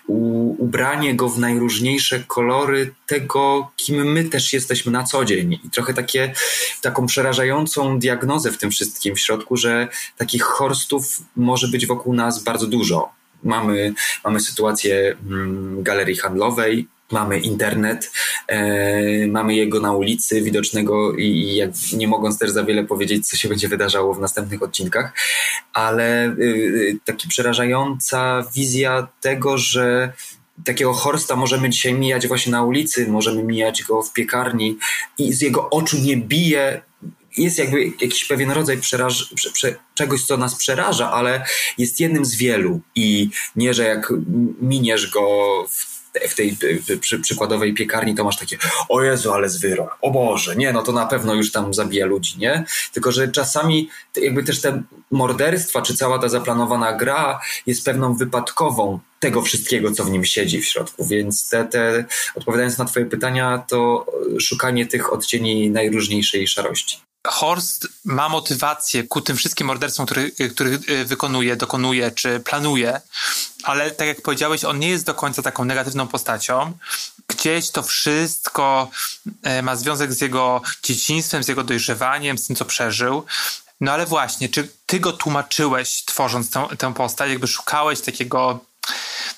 u, ubranie go w najróżniejsze kolory tego, kim my też jesteśmy na co dzień i trochę takie, taką przerażającą diagnozę w tym wszystkim w środku, że takich horstów może być wokół nas bardzo dużo. Mamy, mamy sytuację mm, galerii handlowej, mamy internet, e, mamy jego na ulicy widocznego i, i jak, nie mogąc też za wiele powiedzieć, co się będzie wydarzało w następnych odcinkach, ale y, y, taka przerażająca wizja tego, że takiego Horsta możemy dzisiaj mijać właśnie na ulicy, możemy mijać go w piekarni i z jego oczu nie bije. Jest jakby jakiś pewien rodzaj przeraż, prze, prze, czegoś, co nas przeraża, ale jest jednym z wielu. I nie, że jak miniesz go w w tej przy, przykładowej piekarni to masz takie, o Jezu, ale zwyrok, o Boże, nie, no to na pewno już tam zabija ludzi, nie? Tylko, że czasami jakby też te morderstwa, czy cała ta zaplanowana gra jest pewną wypadkową tego wszystkiego, co w nim siedzi w środku, więc te, te odpowiadając na twoje pytania, to szukanie tych odcieni najróżniejszej szarości. Horst ma motywację ku tym wszystkim morderstwom, których który wykonuje, dokonuje czy planuje, ale tak jak powiedziałeś, on nie jest do końca taką negatywną postacią. Gdzieś to wszystko e, ma związek z jego dzieciństwem, z jego dojrzewaniem, z tym, co przeżył. No ale właśnie, czy ty go tłumaczyłeś, tworząc tę, tę postać, jakby szukałeś takiego,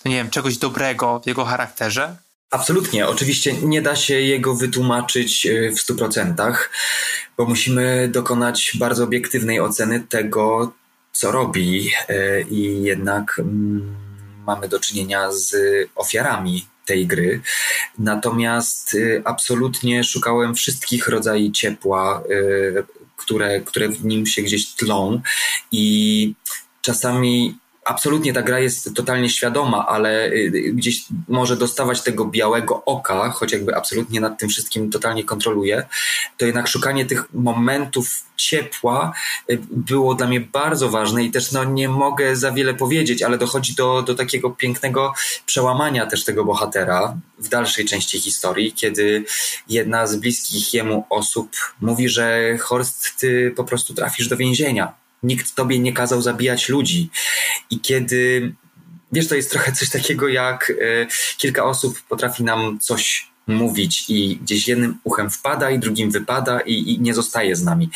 no nie wiem, czegoś dobrego w jego charakterze? Absolutnie. Oczywiście nie da się jego wytłumaczyć e, w 100%, bo musimy dokonać bardzo obiektywnej oceny tego, co robi e, i jednak mm, mamy do czynienia z ofiarami tej gry. Natomiast e, absolutnie szukałem wszystkich rodzajów ciepła, które, które w nim się gdzieś tlą i czasami absolutnie ta gra jest totalnie świadoma, ale y, gdzieś może dostawać tego białego oka, choć jakby absolutnie nad tym wszystkim totalnie kontroluje, to jednak szukanie tych momentów ciepła y, było dla mnie bardzo ważne i też no, nie mogę za wiele powiedzieć, ale dochodzi do, do takiego pięknego przełamania też tego bohatera w dalszej części historii, kiedy jedna z bliskich jemu osób mówi, że Horst, ty po prostu trafisz do więzienia nikt tobie nie kazał zabijać ludzi. I kiedy, wiesz, to jest trochę coś takiego jak e, kilka osób potrafi nam coś mówić i gdzieś jednym uchem wpada i drugim wypada i, i nie zostaje z nami.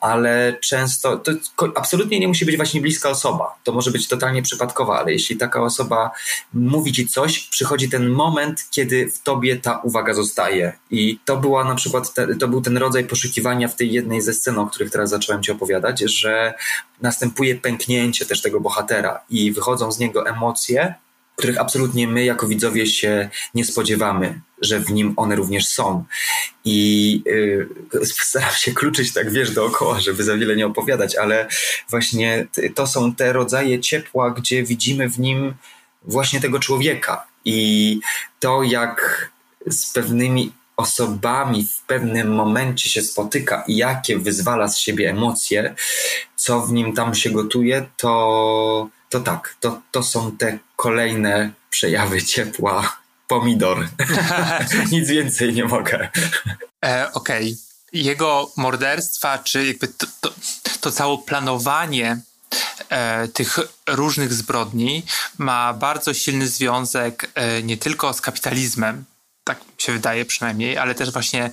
Ale często to absolutnie nie musi być właśnie bliska osoba. To może być totalnie przypadkowa, ale jeśli taka osoba mówi ci coś, przychodzi ten moment, kiedy w tobie ta uwaga zostaje. I to była na przykład, te, to był ten rodzaj poszukiwania w tej jednej ze scen, o których teraz zacząłem ci opowiadać, że następuje pęknięcie też tego bohatera i wychodzą z niego emocje, których absolutnie my jako widzowie się nie spodziewamy, że w nim one również są. I yy, staram się kluczyć tak, wiesz, dookoła, żeby za wiele nie opowiadać, ale właśnie to są te rodzaje ciepła, gdzie widzimy w nim właśnie tego człowieka. I to, jak z pewnymi osobami w pewnym momencie się spotyka i jakie wyzwala z siebie emocje, co w nim tam się gotuje, to, to tak, to, to są te kolejne przejawy ciepła. Pomidor. Nic więcej nie mogę. E, Okej. Okay. Jego morderstwa, czy jakby to, to, to całe planowanie e, tych różnych zbrodni ma bardzo silny związek e, nie tylko z kapitalizmem, tak mi się wydaje przynajmniej, ale też właśnie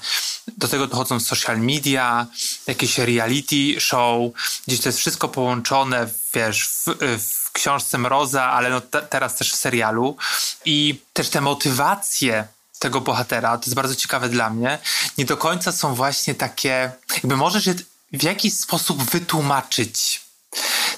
do tego dochodzą social media, jakieś reality show, gdzieś to jest wszystko połączone, wiesz, w, w książce Mroza, ale no te, teraz też w serialu i też te motywacje tego bohatera, to jest bardzo ciekawe dla mnie, nie do końca są właśnie takie, jakby możesz je w jakiś sposób wytłumaczyć.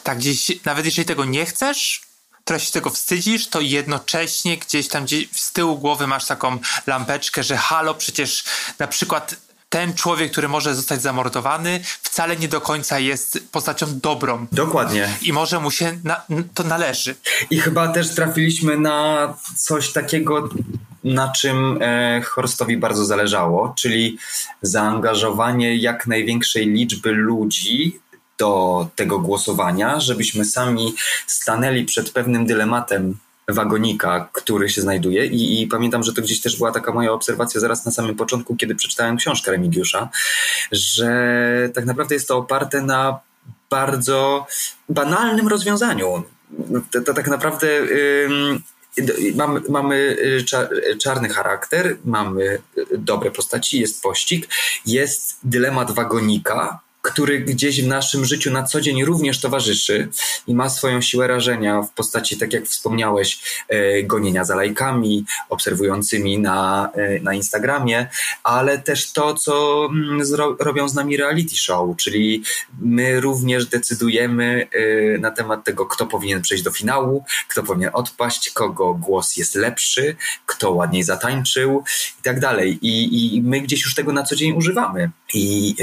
Tak gdzieś, nawet jeżeli tego nie chcesz, trochę się tego wstydzisz, to jednocześnie gdzieś tam gdzieś z tyłu głowy masz taką lampeczkę, że halo, przecież na przykład ten człowiek, który może zostać zamordowany, wcale nie do końca jest postacią dobrą. Dokładnie. I może mu się na, to należy. I chyba też trafiliśmy na coś takiego, na czym e, Horstowi bardzo zależało, czyli zaangażowanie jak największej liczby ludzi do tego głosowania, żebyśmy sami stanęli przed pewnym dylematem wagonika, który się znajduje. I, I, pamiętam, że to gdzieś też była taka moja obserwacja zaraz na samym początku, kiedy przeczytałem książkę Remigiusza, że tak naprawdę jest to oparte na bardzo banalnym rozwiązaniu. To, to tak naprawdę. mamy, mamy y, czarny charakter, mamy dobre postaci, jest pościg, jest dylemat wagonika, który gdzieś w naszym życiu na co dzień również towarzyszy i ma swoją siłę rażenia w postaci, tak jak wspomniałeś, e, gonienia za lajkami, obserwującymi na, e, na Instagramie, ale też to, co mm, robią z nami reality show, czyli my również decydujemy e, na temat tego, kto powinien przejść do finału, kto powinien odpaść, kogo głos jest lepszy, kto ładniej zatańczył i tak dalej. I, i my gdzieś już tego na co dzień używamy. I,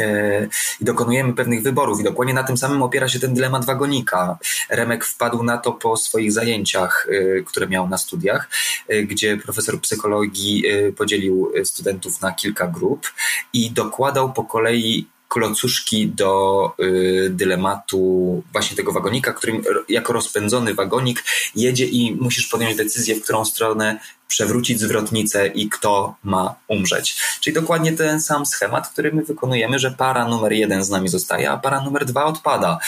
i dokonujemy pewnych wyborów i dokładnie na tym samym opiera się ten dylemat wagonika. Remek wpadł na to po swoich zajęciach, y, które miał na studiach, y, gdzie profesor psychologii podzielił studentów na kilka grup i dokładał po kolei klocuszki do y, dylematu właśnie tego wagonika, którym jako rozpędzony wagonik jedzie i musisz podjąć decyzję, w którą stronę przewrócić zwrotnicę i kto ma umrzeć. Czyli dokładnie ten sam schemat, który my wykonujemy, że para numer jeden z nami zostaje, a para numer dwa odpada.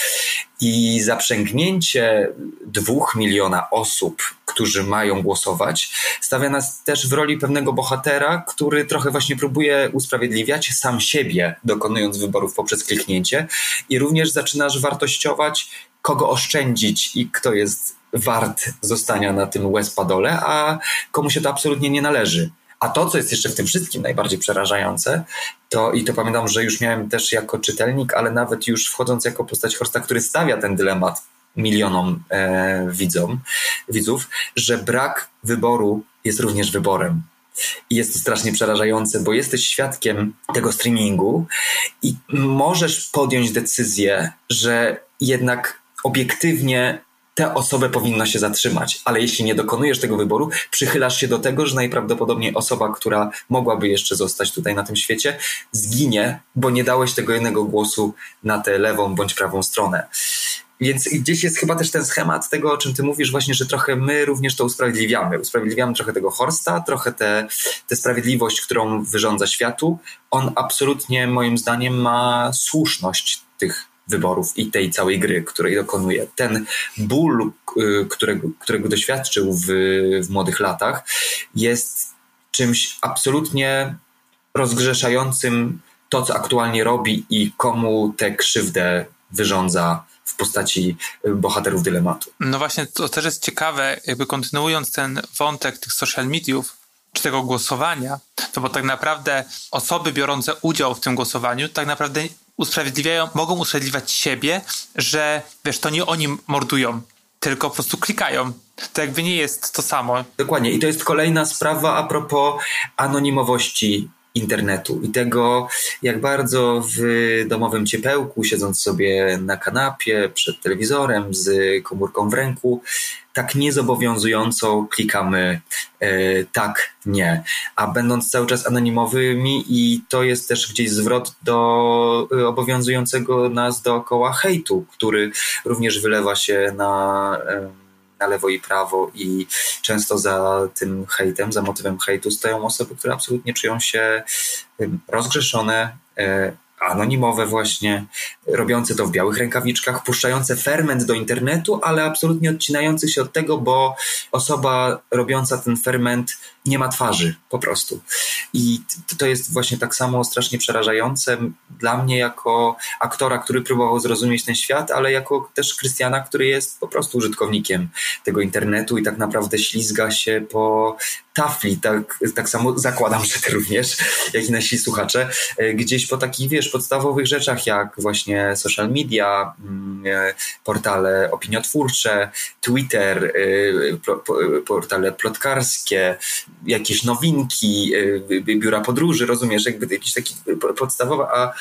I zaprzęgnięcie dwóch miliona osób, którzy mają głosować, stawia nas też w roli pewnego bohatera, który trochę właśnie próbuje usprawiedliwiać sam siebie, dokonując wyborów poprzez kliknięcie i również zaczynasz wartościować, kogo oszczędzić i kto jest wart zostania na tym Westpadole, a komu się to absolutnie nie należy. A to, co jest jeszcze w tym wszystkim najbardziej przerażające, to i to pamiętam, że już miałem też jako czytelnik, ale nawet już wchodząc jako postać Horsta, który stawia ten dylemat milionom e, widzom, widzów, że brak wyboru jest również wyborem. I jest to strasznie przerażające, bo jesteś świadkiem tego streamingu i możesz podjąć decyzję, że jednak obiektywnie tę osobę powinno się zatrzymać, ale jeśli nie dokonujesz tego wyboru, przychylasz się do tego, że najprawdopodobniej osoba, która mogłaby jeszcze zostać tutaj na tym świecie, zginie, bo nie dałeś tego jednego głosu na tę lewą bądź prawą stronę. Więc gdzieś jest chyba też ten schemat tego, o czym ty mówisz, właśnie, że trochę my również to usprawiedliwiamy. Usprawiedliwiamy trochę tego Horsta, trochę tę sprawiedliwość, którą wyrządza światu. On absolutnie, moim zdaniem, ma słuszność tych wyborów i tej całej gry, której dokonuje. Ten ból, y, którego, którego doświadczył w, w młodych latach, jest czymś absolutnie rozgrzeszającym to, co aktualnie robi i komu tę krzywdę wyrządza w postaci bohaterów dylematu. No właśnie, to też jest ciekawe, jakby kontynuując ten wątek tych social mediów, czy tego głosowania, to bo tak naprawdę osoby biorące udział w tym głosowaniu tak naprawdę usprawiedliwiają, mogą usprawiedliwiać siebie, że wiesz, to nie oni mordują, tylko po prostu klikają. To jakby nie jest to samo. Dokładnie. I to jest kolejna sprawa a propos anonimowości internetu i tego, jak bardzo w domowym ciepełku, siedząc sobie na kanapie przed telewizorem z komórką w ręku, tak niezobowiązująco klikamy e, tak, nie. A będąc cały czas anonimowymi, i to jest też gdzieś zwrot do e, obowiązującego nas dookoła hejtu, który również wylewa się na. E, na lewo i prawo i często za tym hejtem, za motywem hejtu stoją osoby, które absolutnie czują się rozgrzeszone, e, anonimowe właśnie, robiące to w białych rękawiczkach, puszczające ferment do internetu, ale absolutnie odcinający się od tego, bo osoba robiąca ten ferment nie ma twarzy po prostu. I to jest właśnie tak samo strasznie przerażające dla mnie jako aktora, który próbował zrozumieć ten świat, ale jako też Krystiana, który jest po prostu użytkownikiem tego internetu i tak naprawdę ślizga się po tafli, tak, tak samo zakładam, że ty również, jak i nasi słuchacze, e, gdzieś po takich, wiesz, podstawowych rzeczach, jak właśnie social media, mm, e, portale opiniotwórcze, Twitter, e, portale plotkarskie, jakieś nowinki, biura podróży, rozumiesz, jakby jakiś taki podstawowy, a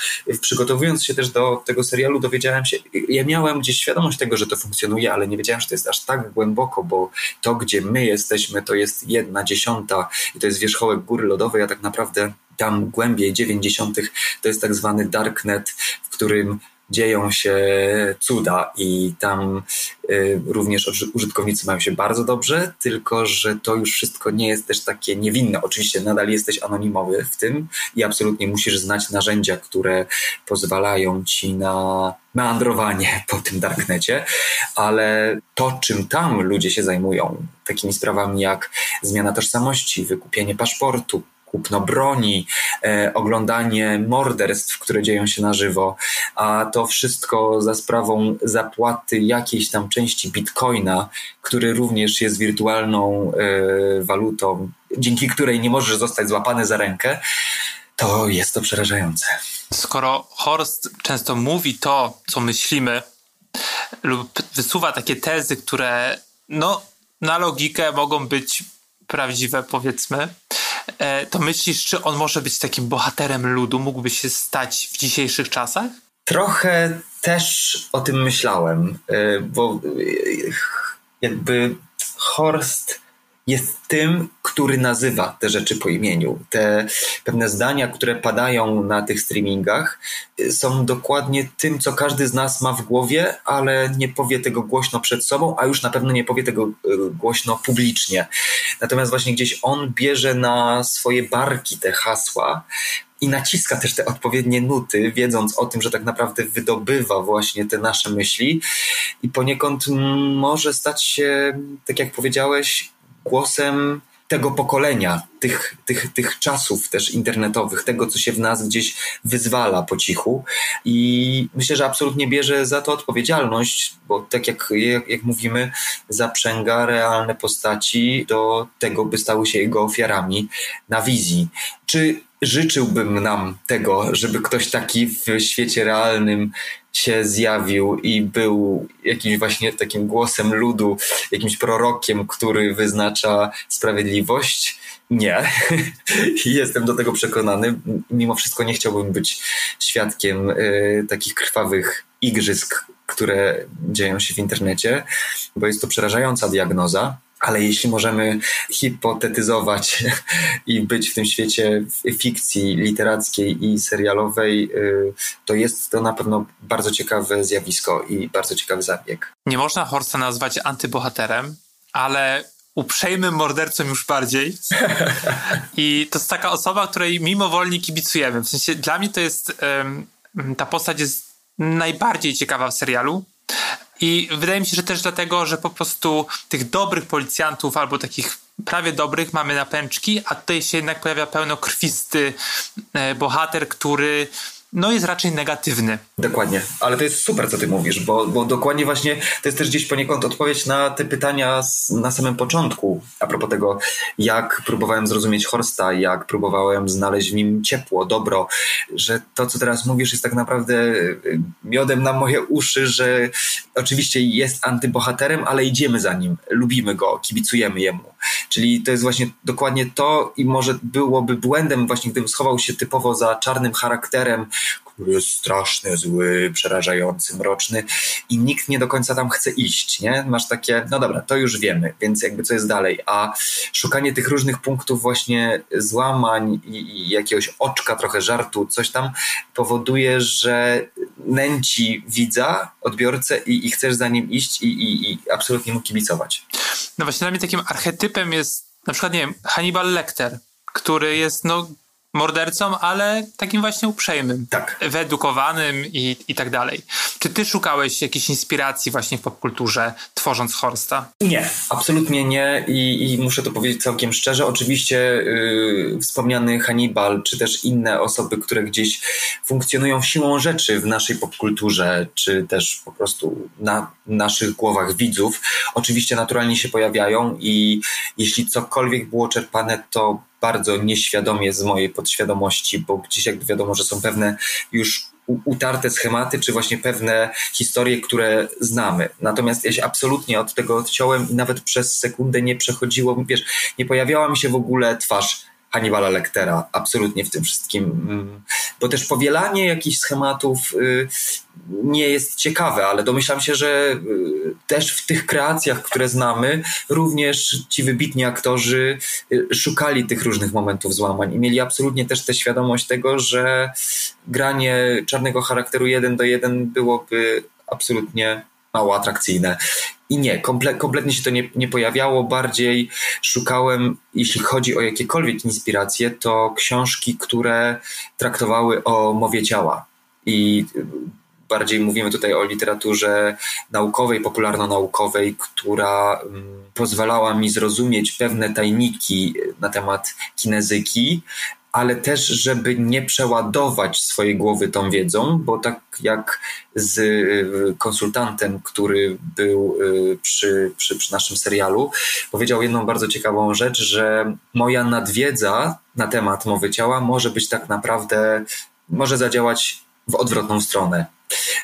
przygotowując się też do tego serialu dowiedziałem się, ja miałem gdzieś świadomość tego, że to funkcjonuje, ale nie wiedziałem, że to jest aż tak głęboko, bo to, gdzie my jesteśmy, to jest jedna dziesiąta i to jest wierzchołek góry lodowej, a tak naprawdę tam głębiej 90. to jest tak zwany darknet, w którym dzieją się cuda i tam y, również użytkownicy mają się bardzo dobrze, tylko że to już wszystko nie jest też takie niewinne. Oczywiście nadal jesteś anonimowy w tym i absolutnie musisz znać narzędzia, które pozwalają ci na meandrowanie po tym darknecie, ale to, czym tam ludzie się zajmują, takimi sprawami jak zmiana tożsamości, wykupienie paszportu, kupno broni, e, oglądanie morderstw, które dzieją się na żywo, a to wszystko za sprawą zapłaty jakiejś tam części bitcoina, który również jest wirtualną e, walutą, dzięki której nie możesz zostać złapany za rękę, to jest to przerażające. Skoro Horst często mówi to, co myślimy, lub wysuwa takie tezy, które no, na logikę mogą być prawdziwe, powiedzmy, to myślisz, czy on może być takim bohaterem ludu? Mógłby się stać w dzisiejszych czasach? Trochę też o tym myślałem, e, bo e, jakby Horst jest tym, który nazywa te rzeczy po imieniu. Te pewne zdania, które padają na tych streamingach, są dokładnie tym, co każdy z nas ma w głowie, ale nie powie tego głośno przed sobą, a już na pewno nie powie tego głośno publicznie. Natomiast właśnie gdzieś on bierze na swoje barki te hasła, i naciska też te odpowiednie nuty, wiedząc o tym, że tak naprawdę wydobywa właśnie te nasze myśli i poniekąd może stać się, tak jak powiedziałeś, głosem tego pokolenia, tych, tych, tych czasów też internetowych, tego, co się w nas gdzieś wyzwala po cichu. I myślę, że absolutnie bierze za to odpowiedzialność, bo tak jak, jak, jak mówimy, zaprzęga realne postaci do tego, by stały się jego ofiarami na wizji. Czy życzyłbym nam tego, żeby ktoś taki w świecie realnym się zjawił i był jakimś właśnie takim głosem ludu, jakimś prorokiem, który wyznacza sprawiedliwość. Nie. Jestem do tego przekonany. Mimo wszystko nie chciałbym być świadkiem y, takich krwawych igrzysk, które dzieją się w internecie, bo jest to przerażająca diagnoza. Ale jeśli możemy hipotetyzować i być w tym świecie fikcji literackiej i serialowej, y, to jest to na pewno bardzo ciekawe zjawisko i bardzo ciekawy zabieg. Nie można Horsta nazwać antybohaterem, ale uprzejmym mordercą już bardziej. I to jest taka osoba, której mimowolnie kibicujemy. W sensie dla mnie to jest ta postać jest najbardziej ciekawa w serialu I wydaje mi się, że też dlatego, że po prostu tych dobrych policjantów albo takich prawie dobrych mamy na pęczki, a tutaj się jednak pojawia pełno krwisty e, bohater, który no jest raczej negatywny. Dokładnie, ale to jest super, co ty mówisz, bo, bo dokładnie właśnie to jest też gdzieś poniekąd odpowiedź na te pytania z, na samym początku, a propos tego, jak próbowałem zrozumieć Horsta, jak próbowałem znaleźć w nim ciepło, dobro, że to, co teraz mówisz, jest tak naprawdę y, miodem na moje uszy, że oczywiście jest antybohaterem, ale idziemy za nim, lubimy go, kibicujemy jemu. Czyli to jest właśnie dokładnie to i może byłoby błędem właśnie, gdybym schował się typowo za czarnym charakterem, straszny, zły, przerażający, mroczny i nikt nie do końca tam chce iść, nie? Masz takie, no dobra, to już wiemy, więc jakby co jest dalej, a szukanie tych różnych punktów właśnie złamań i, jakiegoś oczka, trochę żartu, coś tam powoduje, że nęci widza, odbiorcę i, i chcesz za nim iść i, i, i absolutnie mu kibicować. No właśnie dla mnie takim archetypem jest na przykład, nie wiem, Hannibal Lecter, który jest no mordercą, ale takim właśnie uprzejmym, tak. wyedukowanym i, i tak dalej. Czy ty szukałeś jakiejś inspiracji właśnie w popkulturze, tworząc Horsta? Nie, absolutnie nie i, i muszę to powiedzieć całkiem szczerze. Oczywiście yy, wspomniany Hannibal, czy też inne osoby, które gdzieś funkcjonują siłą rzeczy w naszej popkulturze, czy też po prostu na naszych głowach widzów, oczywiście naturalnie się pojawiają i jeśli cokolwiek było czerpane, to bardzo nieświadomie z mojej podświadomości, bo gdzieś jakby wiadomo, że są pewne już utarte schematy, czy właśnie pewne historie, które znamy. Natomiast ja się absolutnie od tego odciąłem i nawet przez sekundę nie przechodziło, wiesz, nie pojawiała mi się w ogóle twarz Hannibala Lectera, absolutnie w tym wszystkim. Bo też powielanie jakichś schematów y, nie jest ciekawe, ale domyślam się, że y, też w tych kreacjach, które znamy, również ci wybitni aktorzy y, szukali tych różnych momentów złamań i mieli absolutnie też tę świadomość tego, że granie czarnego charakteru jeden do jeden byłoby absolutnie mało atrakcyjne. I nie, komple, kompletnie się to nie, nie pojawiało. Bardziej szukałem, jeśli chodzi o jakiekolwiek inspiracje, to książki, które traktowały o mowie ciała. I bardziej mówimy tutaj o literaturze naukowej, popularno-naukowej, która mm, pozwalała mi zrozumieć pewne tajniki na temat kinezyki, ale też, żeby nie przeładować swojej głowy tą wiedzą, bo tak jak z y, konsultantem, który był y, przy, przy, przy naszym serialu, powiedział jedną bardzo ciekawą rzecz, że moja nadwiedza na temat mowy ciała może być tak naprawdę, może zadziałać w odwrotną stronę.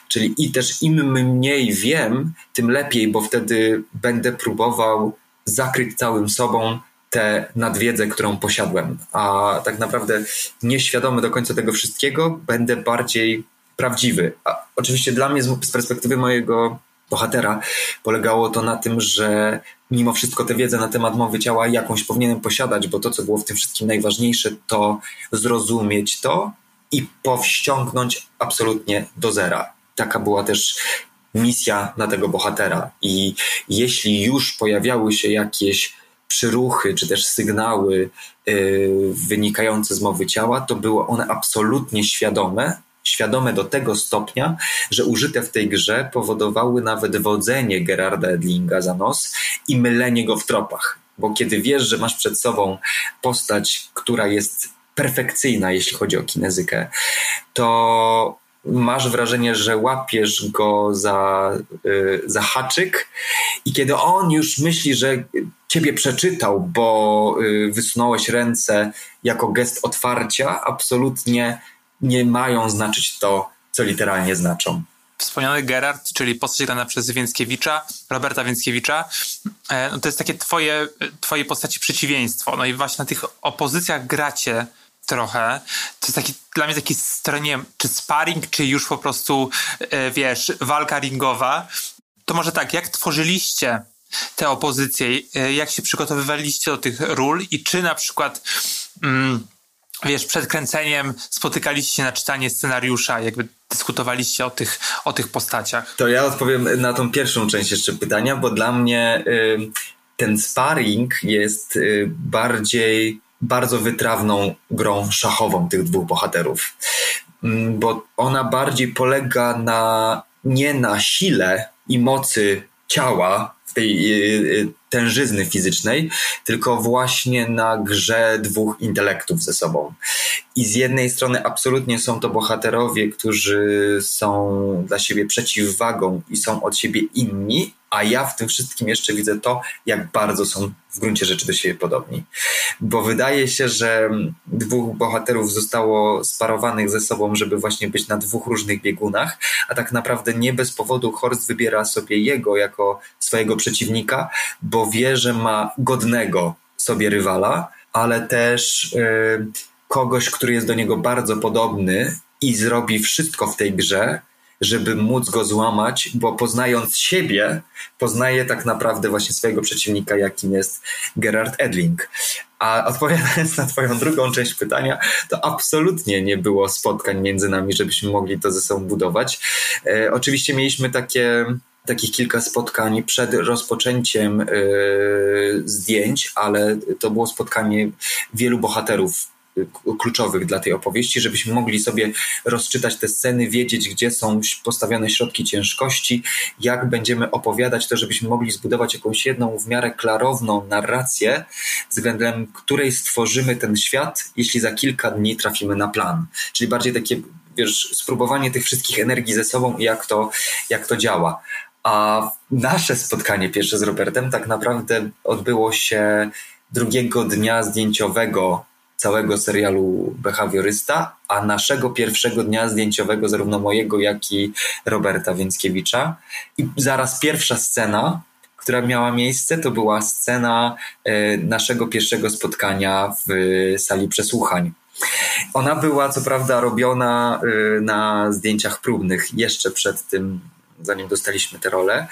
Czyli i też im mniej wiem, tym lepiej, bo wtedy będę próbował zakryć całym sobą tę nadwiedzę, którą posiadłem. A tak naprawdę nieświadomy do końca tego wszystkiego, będę bardziej prawdziwy. A oczywiście dla mnie z perspektywy mojego bohatera polegało to na tym, że mimo wszystko tę wiedzę na temat mowy ciała jakąś powinienem posiadać, bo to, co było w tym wszystkim najważniejsze, to zrozumieć to i powściągnąć absolutnie do zera. Taka była też misja na tego bohatera. I jeśli już pojawiały się jakieś przyruchy czy też sygnały yy, wynikające z mowy ciała, to były one absolutnie świadome, świadome do tego stopnia, że użyte w tej grze powodowały nawet wodzenie Gerarda Edlinga za nos i mylenie go w tropach. Bo kiedy wiesz, że masz przed sobą postać, która jest perfekcyjna, jeśli chodzi o kinezykę, to masz wrażenie, że łapiesz go za, y, za haczyk i kiedy on już myśli, że ciebie przeczytał, bo y, wysunąłeś ręce jako gest otwarcia, absolutnie nie mają znaczyć to, co literalnie znaczą. Wspomniany Gerard, czyli postać grana przez Więckiewicza, Roberta Więckiewicza, e, no to jest takie twoje, twoje postaci przeciwieństwo. No i właśnie na tych opozycjach gracie trochę. To jest taki dla mnie taki stronie, czy sparring, czy już po prostu, e, wiesz, walka ringowa. To może tak, jak tworzyliście te opozycje, e, jak się przygotowywaliście do tych ról i czy na przykład mm, wiesz, przed kręceniem spotykaliście się na czytanie scenariusza, jakby dyskutowaliście o tych, o tych postaciach? To ja odpowiem na tą pierwszą część jeszcze pytania, bo dla mnie y, ten sparring jest y, bardziej bardzo wytrawną grą szachową tych dwóch bohaterów, mm, bo ona bardziej polega na nie na sile i mocy ciała, tej y, tężyzny fizycznej, tylko właśnie na grze dwóch intelektów ze sobą. I z jednej strony absolutnie są to bohaterowie, którzy są dla siebie przeciwwagą i są od siebie inni, a ja w tym wszystkim jeszcze widzę to, jak bardzo są w gruncie rzeczy do siebie podobni. Bo wydaje się, że dwóch bohaterów zostało sparowanych ze sobą, żeby właśnie być na dwóch różnych biegunach, a tak naprawdę nie bez powodu Horst wybiera sobie jego jako swojego przeciwnika, bo wie, że ma godnego sobie rywala, ale też yy, kogoś, który jest do niego bardzo podobny i zrobi wszystko w tej grze, żeby móc go złamać, bo poznając siebie, poznaje tak naprawdę właśnie swojego przeciwnika, jakim jest Gerard Edling. A odpowiadając na Twoją drugą część pytania, to absolutnie nie było spotkań między nami, żebyśmy mogli to ze sobą budować. E, oczywiście mieliśmy takie takich kilka spotkań przed rozpoczęciem yy, zdjęć, ale to było spotkanie wielu bohaterów kluczowych dla tej opowieści, żebyśmy mogli sobie rozczytać te sceny, wiedzieć, gdzie są postawione środki ciężkości, jak będziemy opowiadać to, żebyśmy mogli zbudować jakąś jedną w miarę klarowną narrację, względem której stworzymy ten świat, jeśli za kilka dni trafimy na plan. Czyli bardziej takie wiesz, spróbowanie tych wszystkich energii ze sobą i jak to, jak to działa. A nasze spotkanie pierwsze z Robertem tak naprawdę odbyło się drugiego dnia zdjęciowego całego serialu Behawiorysta, a naszego pierwszego dnia zdjęciowego, zarówno mojego, jak i Roberta Więckiewicza. I zaraz pierwsza scena, która miała miejsce, to była scena e, naszego pierwszego spotkania w sali przesłuchań. Ona była co prawda robiona e, na zdjęciach próbnych jeszcze przed tym, zanim dostaliśmy tę rolę,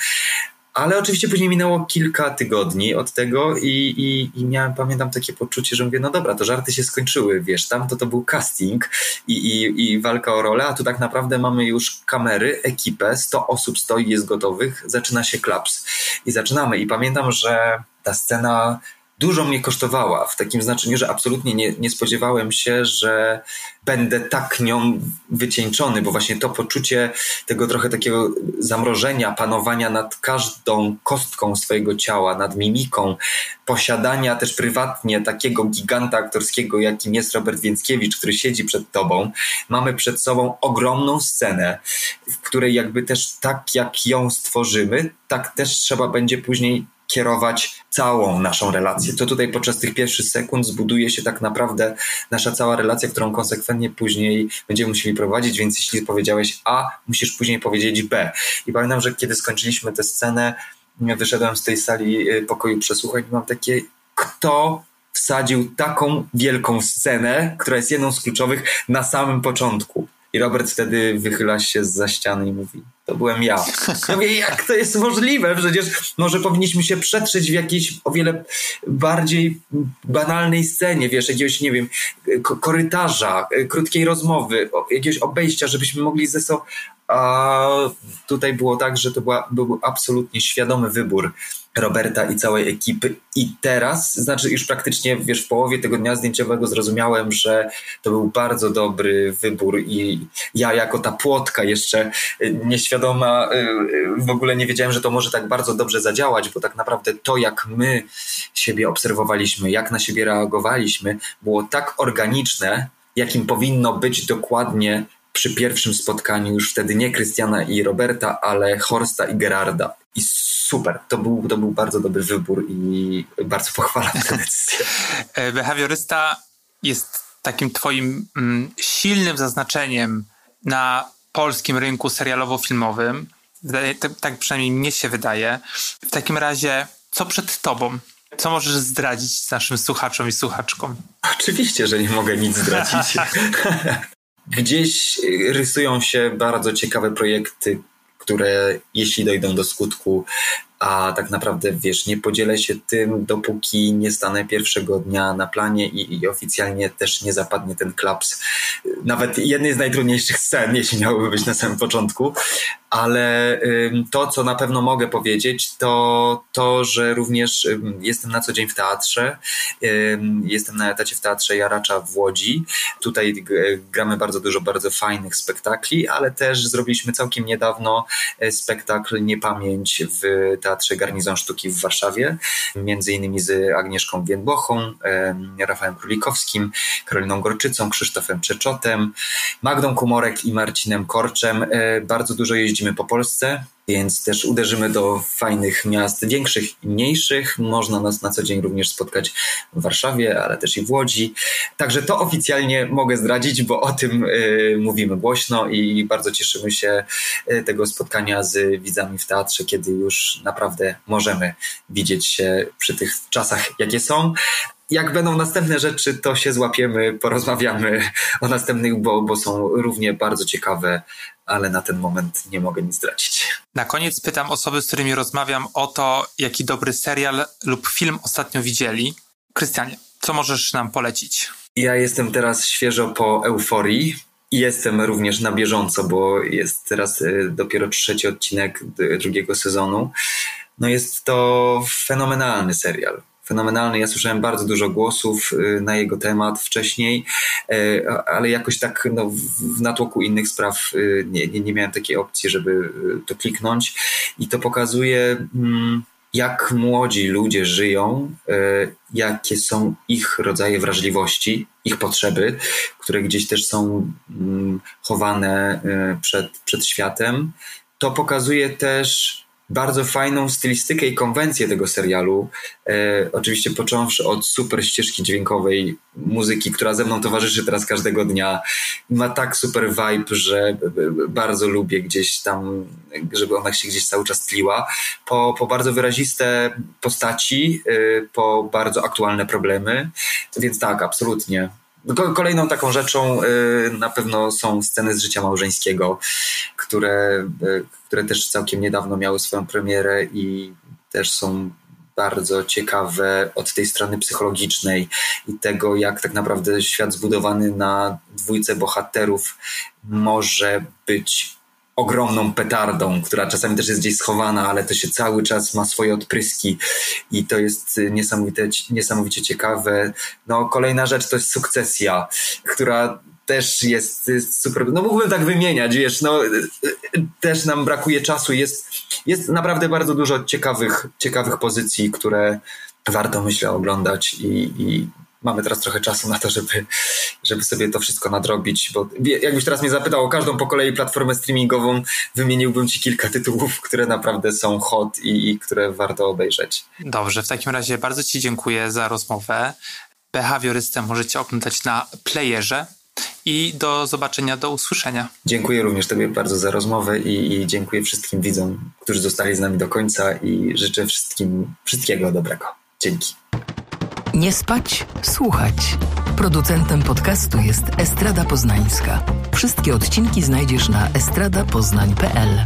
ale oczywiście później minęło kilka tygodni od tego i, i, i, miałem, pamiętam takie poczucie, że mówię, no dobra, to żarty się skończyły, wiesz, tam to to był casting i, i, i walka o rolę, a tu tak naprawdę mamy już kamery, ekipę, 100 osób stoi, jest gotowych, zaczyna się klaps i zaczynamy. I pamiętam, że ta scena dużo mnie kosztowała, w takim znaczeniu, że absolutnie nie, nie spodziewałem się, że będę tak nią wycieńczony, bo właśnie to poczucie tego trochę takiego zamrożenia, panowania nad każdą kostką swojego ciała, nad mimiką, posiadania też prywatnie takiego giganta aktorskiego, jakim jest Robert Więckiewicz, który siedzi przed tobą. Mamy przed sobą ogromną scenę, w której jakby też tak jak ją stworzymy, tak też trzeba będzie później kierować całą naszą relację. To tutaj podczas tych pierwszych sekund zbuduje się tak naprawdę nasza cała relacja, którą konsekwentnie później będziemy musieli prowadzić, więc jeśli powiedziałeś A, musisz później powiedzieć B. I pamiętam, że kiedy skończyliśmy tę scenę, wyszedłem z tej sali y, pokoju przesłuchań i mam takie, kto wsadził taką wielką scenę, która jest jedną z kluczowych na samym początku. I Robert wtedy wychyla się za ściany i mówi, to byłem ja. Jak to jest możliwe? Przecież może powinniśmy się przetrzeć w jakiejś o wiele bardziej banalnej scenie, wiesz, jakiegoś, nie wiem, korytarza, krótkiej rozmowy, jakiegoś obejścia, żebyśmy mogli ze sobą... A tutaj było tak, że to była, był absolutnie świadomy wybór Roberta i całej ekipy. I teraz, znaczy już praktycznie wiesz, w połowie tego dnia zdjęciowego zrozumiałem, że to był bardzo dobry wybór i ja jako ta płotka jeszcze y, nieświadoma y, y, w ogóle nie wiedziałem, że to może tak bardzo dobrze zadziałać, bo tak naprawdę to jak my siebie obserwowaliśmy, jak na siebie reagowaliśmy, było tak organiczne, jakim powinno być dokładnie przy pierwszym spotkaniu już wtedy nie Krystiana i Roberta, ale Horsta i Gerarda. I super, to był, to był bardzo dobry wybór i bardzo pochwalam tę decyzję. E, behawiorysta jest takim twoim mm, silnym zaznaczeniem na polskim rynku serialowo-filmowym. Tak przynajmniej mnie się wydaje. W takim razie, co przed tobą? Co możesz zdradzić naszym słuchaczom i słuchaczkom? Oczywiście, że nie mogę nic zdradzić. Gdzieś rysują się bardzo ciekawe projekty, które jeśli dojdą do skutku, a tak naprawdę, wiesz, nie podzielę się tym, dopóki nie stanę pierwszego dnia na planie i, i oficjalnie też nie zapadnie ten klaps. Nawet jednej z najtrudniejszych scen, jeśli miałoby być na samym początku, ale to, co na pewno mogę powiedzieć, to to, że również jestem na co dzień w teatrze. Jestem na etacie w teatrze Jaracza w Łodzi. Tutaj gramy bardzo dużo bardzo fajnych spektakli, ale też zrobiliśmy całkiem niedawno e, spektakl Niepamięć w Teatrze Garnizon Sztuki w Warszawie, między innymi z Agnieszką Więdbochą, Rafałem Królikowskim, Karoliną Gorczycą, Krzysztofem Przeczotem, Magdą Kumorek i Marcinem Korczem. E, bardzo dużo jeździmy po Polsce, więc też uderzymy do fajnych miast, większych i mniejszych. Można nas na co dzień również spotkać w Warszawie, ale też i w Łodzi. Także to oficjalnie mogę zdradzić, bo o tym y, mówimy głośno i bardzo cieszymy się y, tego spotkania z widzami w teatrze, kiedy już naprawdę możemy widzieć się przy tych czasach, jakie są jak będą następne rzeczy, to się złapiemy, porozmawiamy o następnych, bo, bo są równie bardzo ciekawe, ale na ten moment nie mogę nic zdradzić. Na koniec pytam osoby, z którymi rozmawiam o to, jaki dobry serial lub film ostatnio widzieli. Krystianie, co możesz nam polecić? Ja jestem teraz świeżo po euforii. I jestem również na bieżąco, bo jest teraz y, dopiero trzeci odcinek drugiego sezonu. No jest to fenomenalny serial fenomenalny. Ja słyszałem bardzo dużo głosów y, na jego temat wcześniej, y, ale jakoś tak no, w natłoku innych spraw y, nie, nie, nie miałem takiej opcji, żeby to kliknąć. I to pokazuje, mm, jak młodzi ludzie żyją, jakie są ich rodzaje wrażliwości, ich potrzeby, które gdzieś też są mm, chowane przed, przed światem. To pokazuje też bardzo fajną stylistykę i konwencję tego serialu. E, oczywiście począwszy od super ścieżki dźwiękowej, muzyki, która ze mną towarzyszy teraz każdego dnia. Ma tak super vibe, że bardzo lubię gdzieś tam, żeby ona się gdzieś cały czas tliła. Po, po bardzo wyraziste postaci, e, po bardzo aktualne problemy. Więc tak, absolutnie. Kolejną taką rzeczą y, na pewno są sceny z życia małżeńskiego, które, y, które też całkiem niedawno miały swoją premierę i też są bardzo ciekawe od tej strony psychologicznej i tego, jak tak naprawdę świat zbudowany na dwójce bohaterów może być ogromną petardą, która czasami też jest gdzieś schowana, ale to się cały czas ma swoje odpryski i to jest niesamowite, niesamowicie ciekawe. No, kolejna rzecz to jest sukcesja, która też jest super. No mógłbym tak wymieniać, wiesz, no też nam brakuje czasu. Jest, jest naprawdę bardzo dużo ciekawych, ciekawych pozycji, które warto myślę oglądać i, i mamy teraz trochę czasu na to, żeby, żeby sobie to wszystko nadrobić, bo jakbyś teraz mnie zapytał o każdą po kolei platformę streamingową, wymieniłbym ci kilka tytułów, które naprawdę są hot i, i które warto obejrzeć. Dobrze, w takim razie bardzo ci dziękuję za rozmowę. Behawiorystę możecie oglądać na playerze i do zobaczenia, do usłyszenia. Dziękuję również Tobie bardzo za rozmowę i, i, dziękuję wszystkim widzom, którzy zostali z nami do końca i życzę wszystkim wszystkiego dobrego. Dzięki. Nie spać, słuchać. Producentem podcastu jest Estrada Poznańska. Wszystkie odcinki znajdziesz na estradapoznań.pl.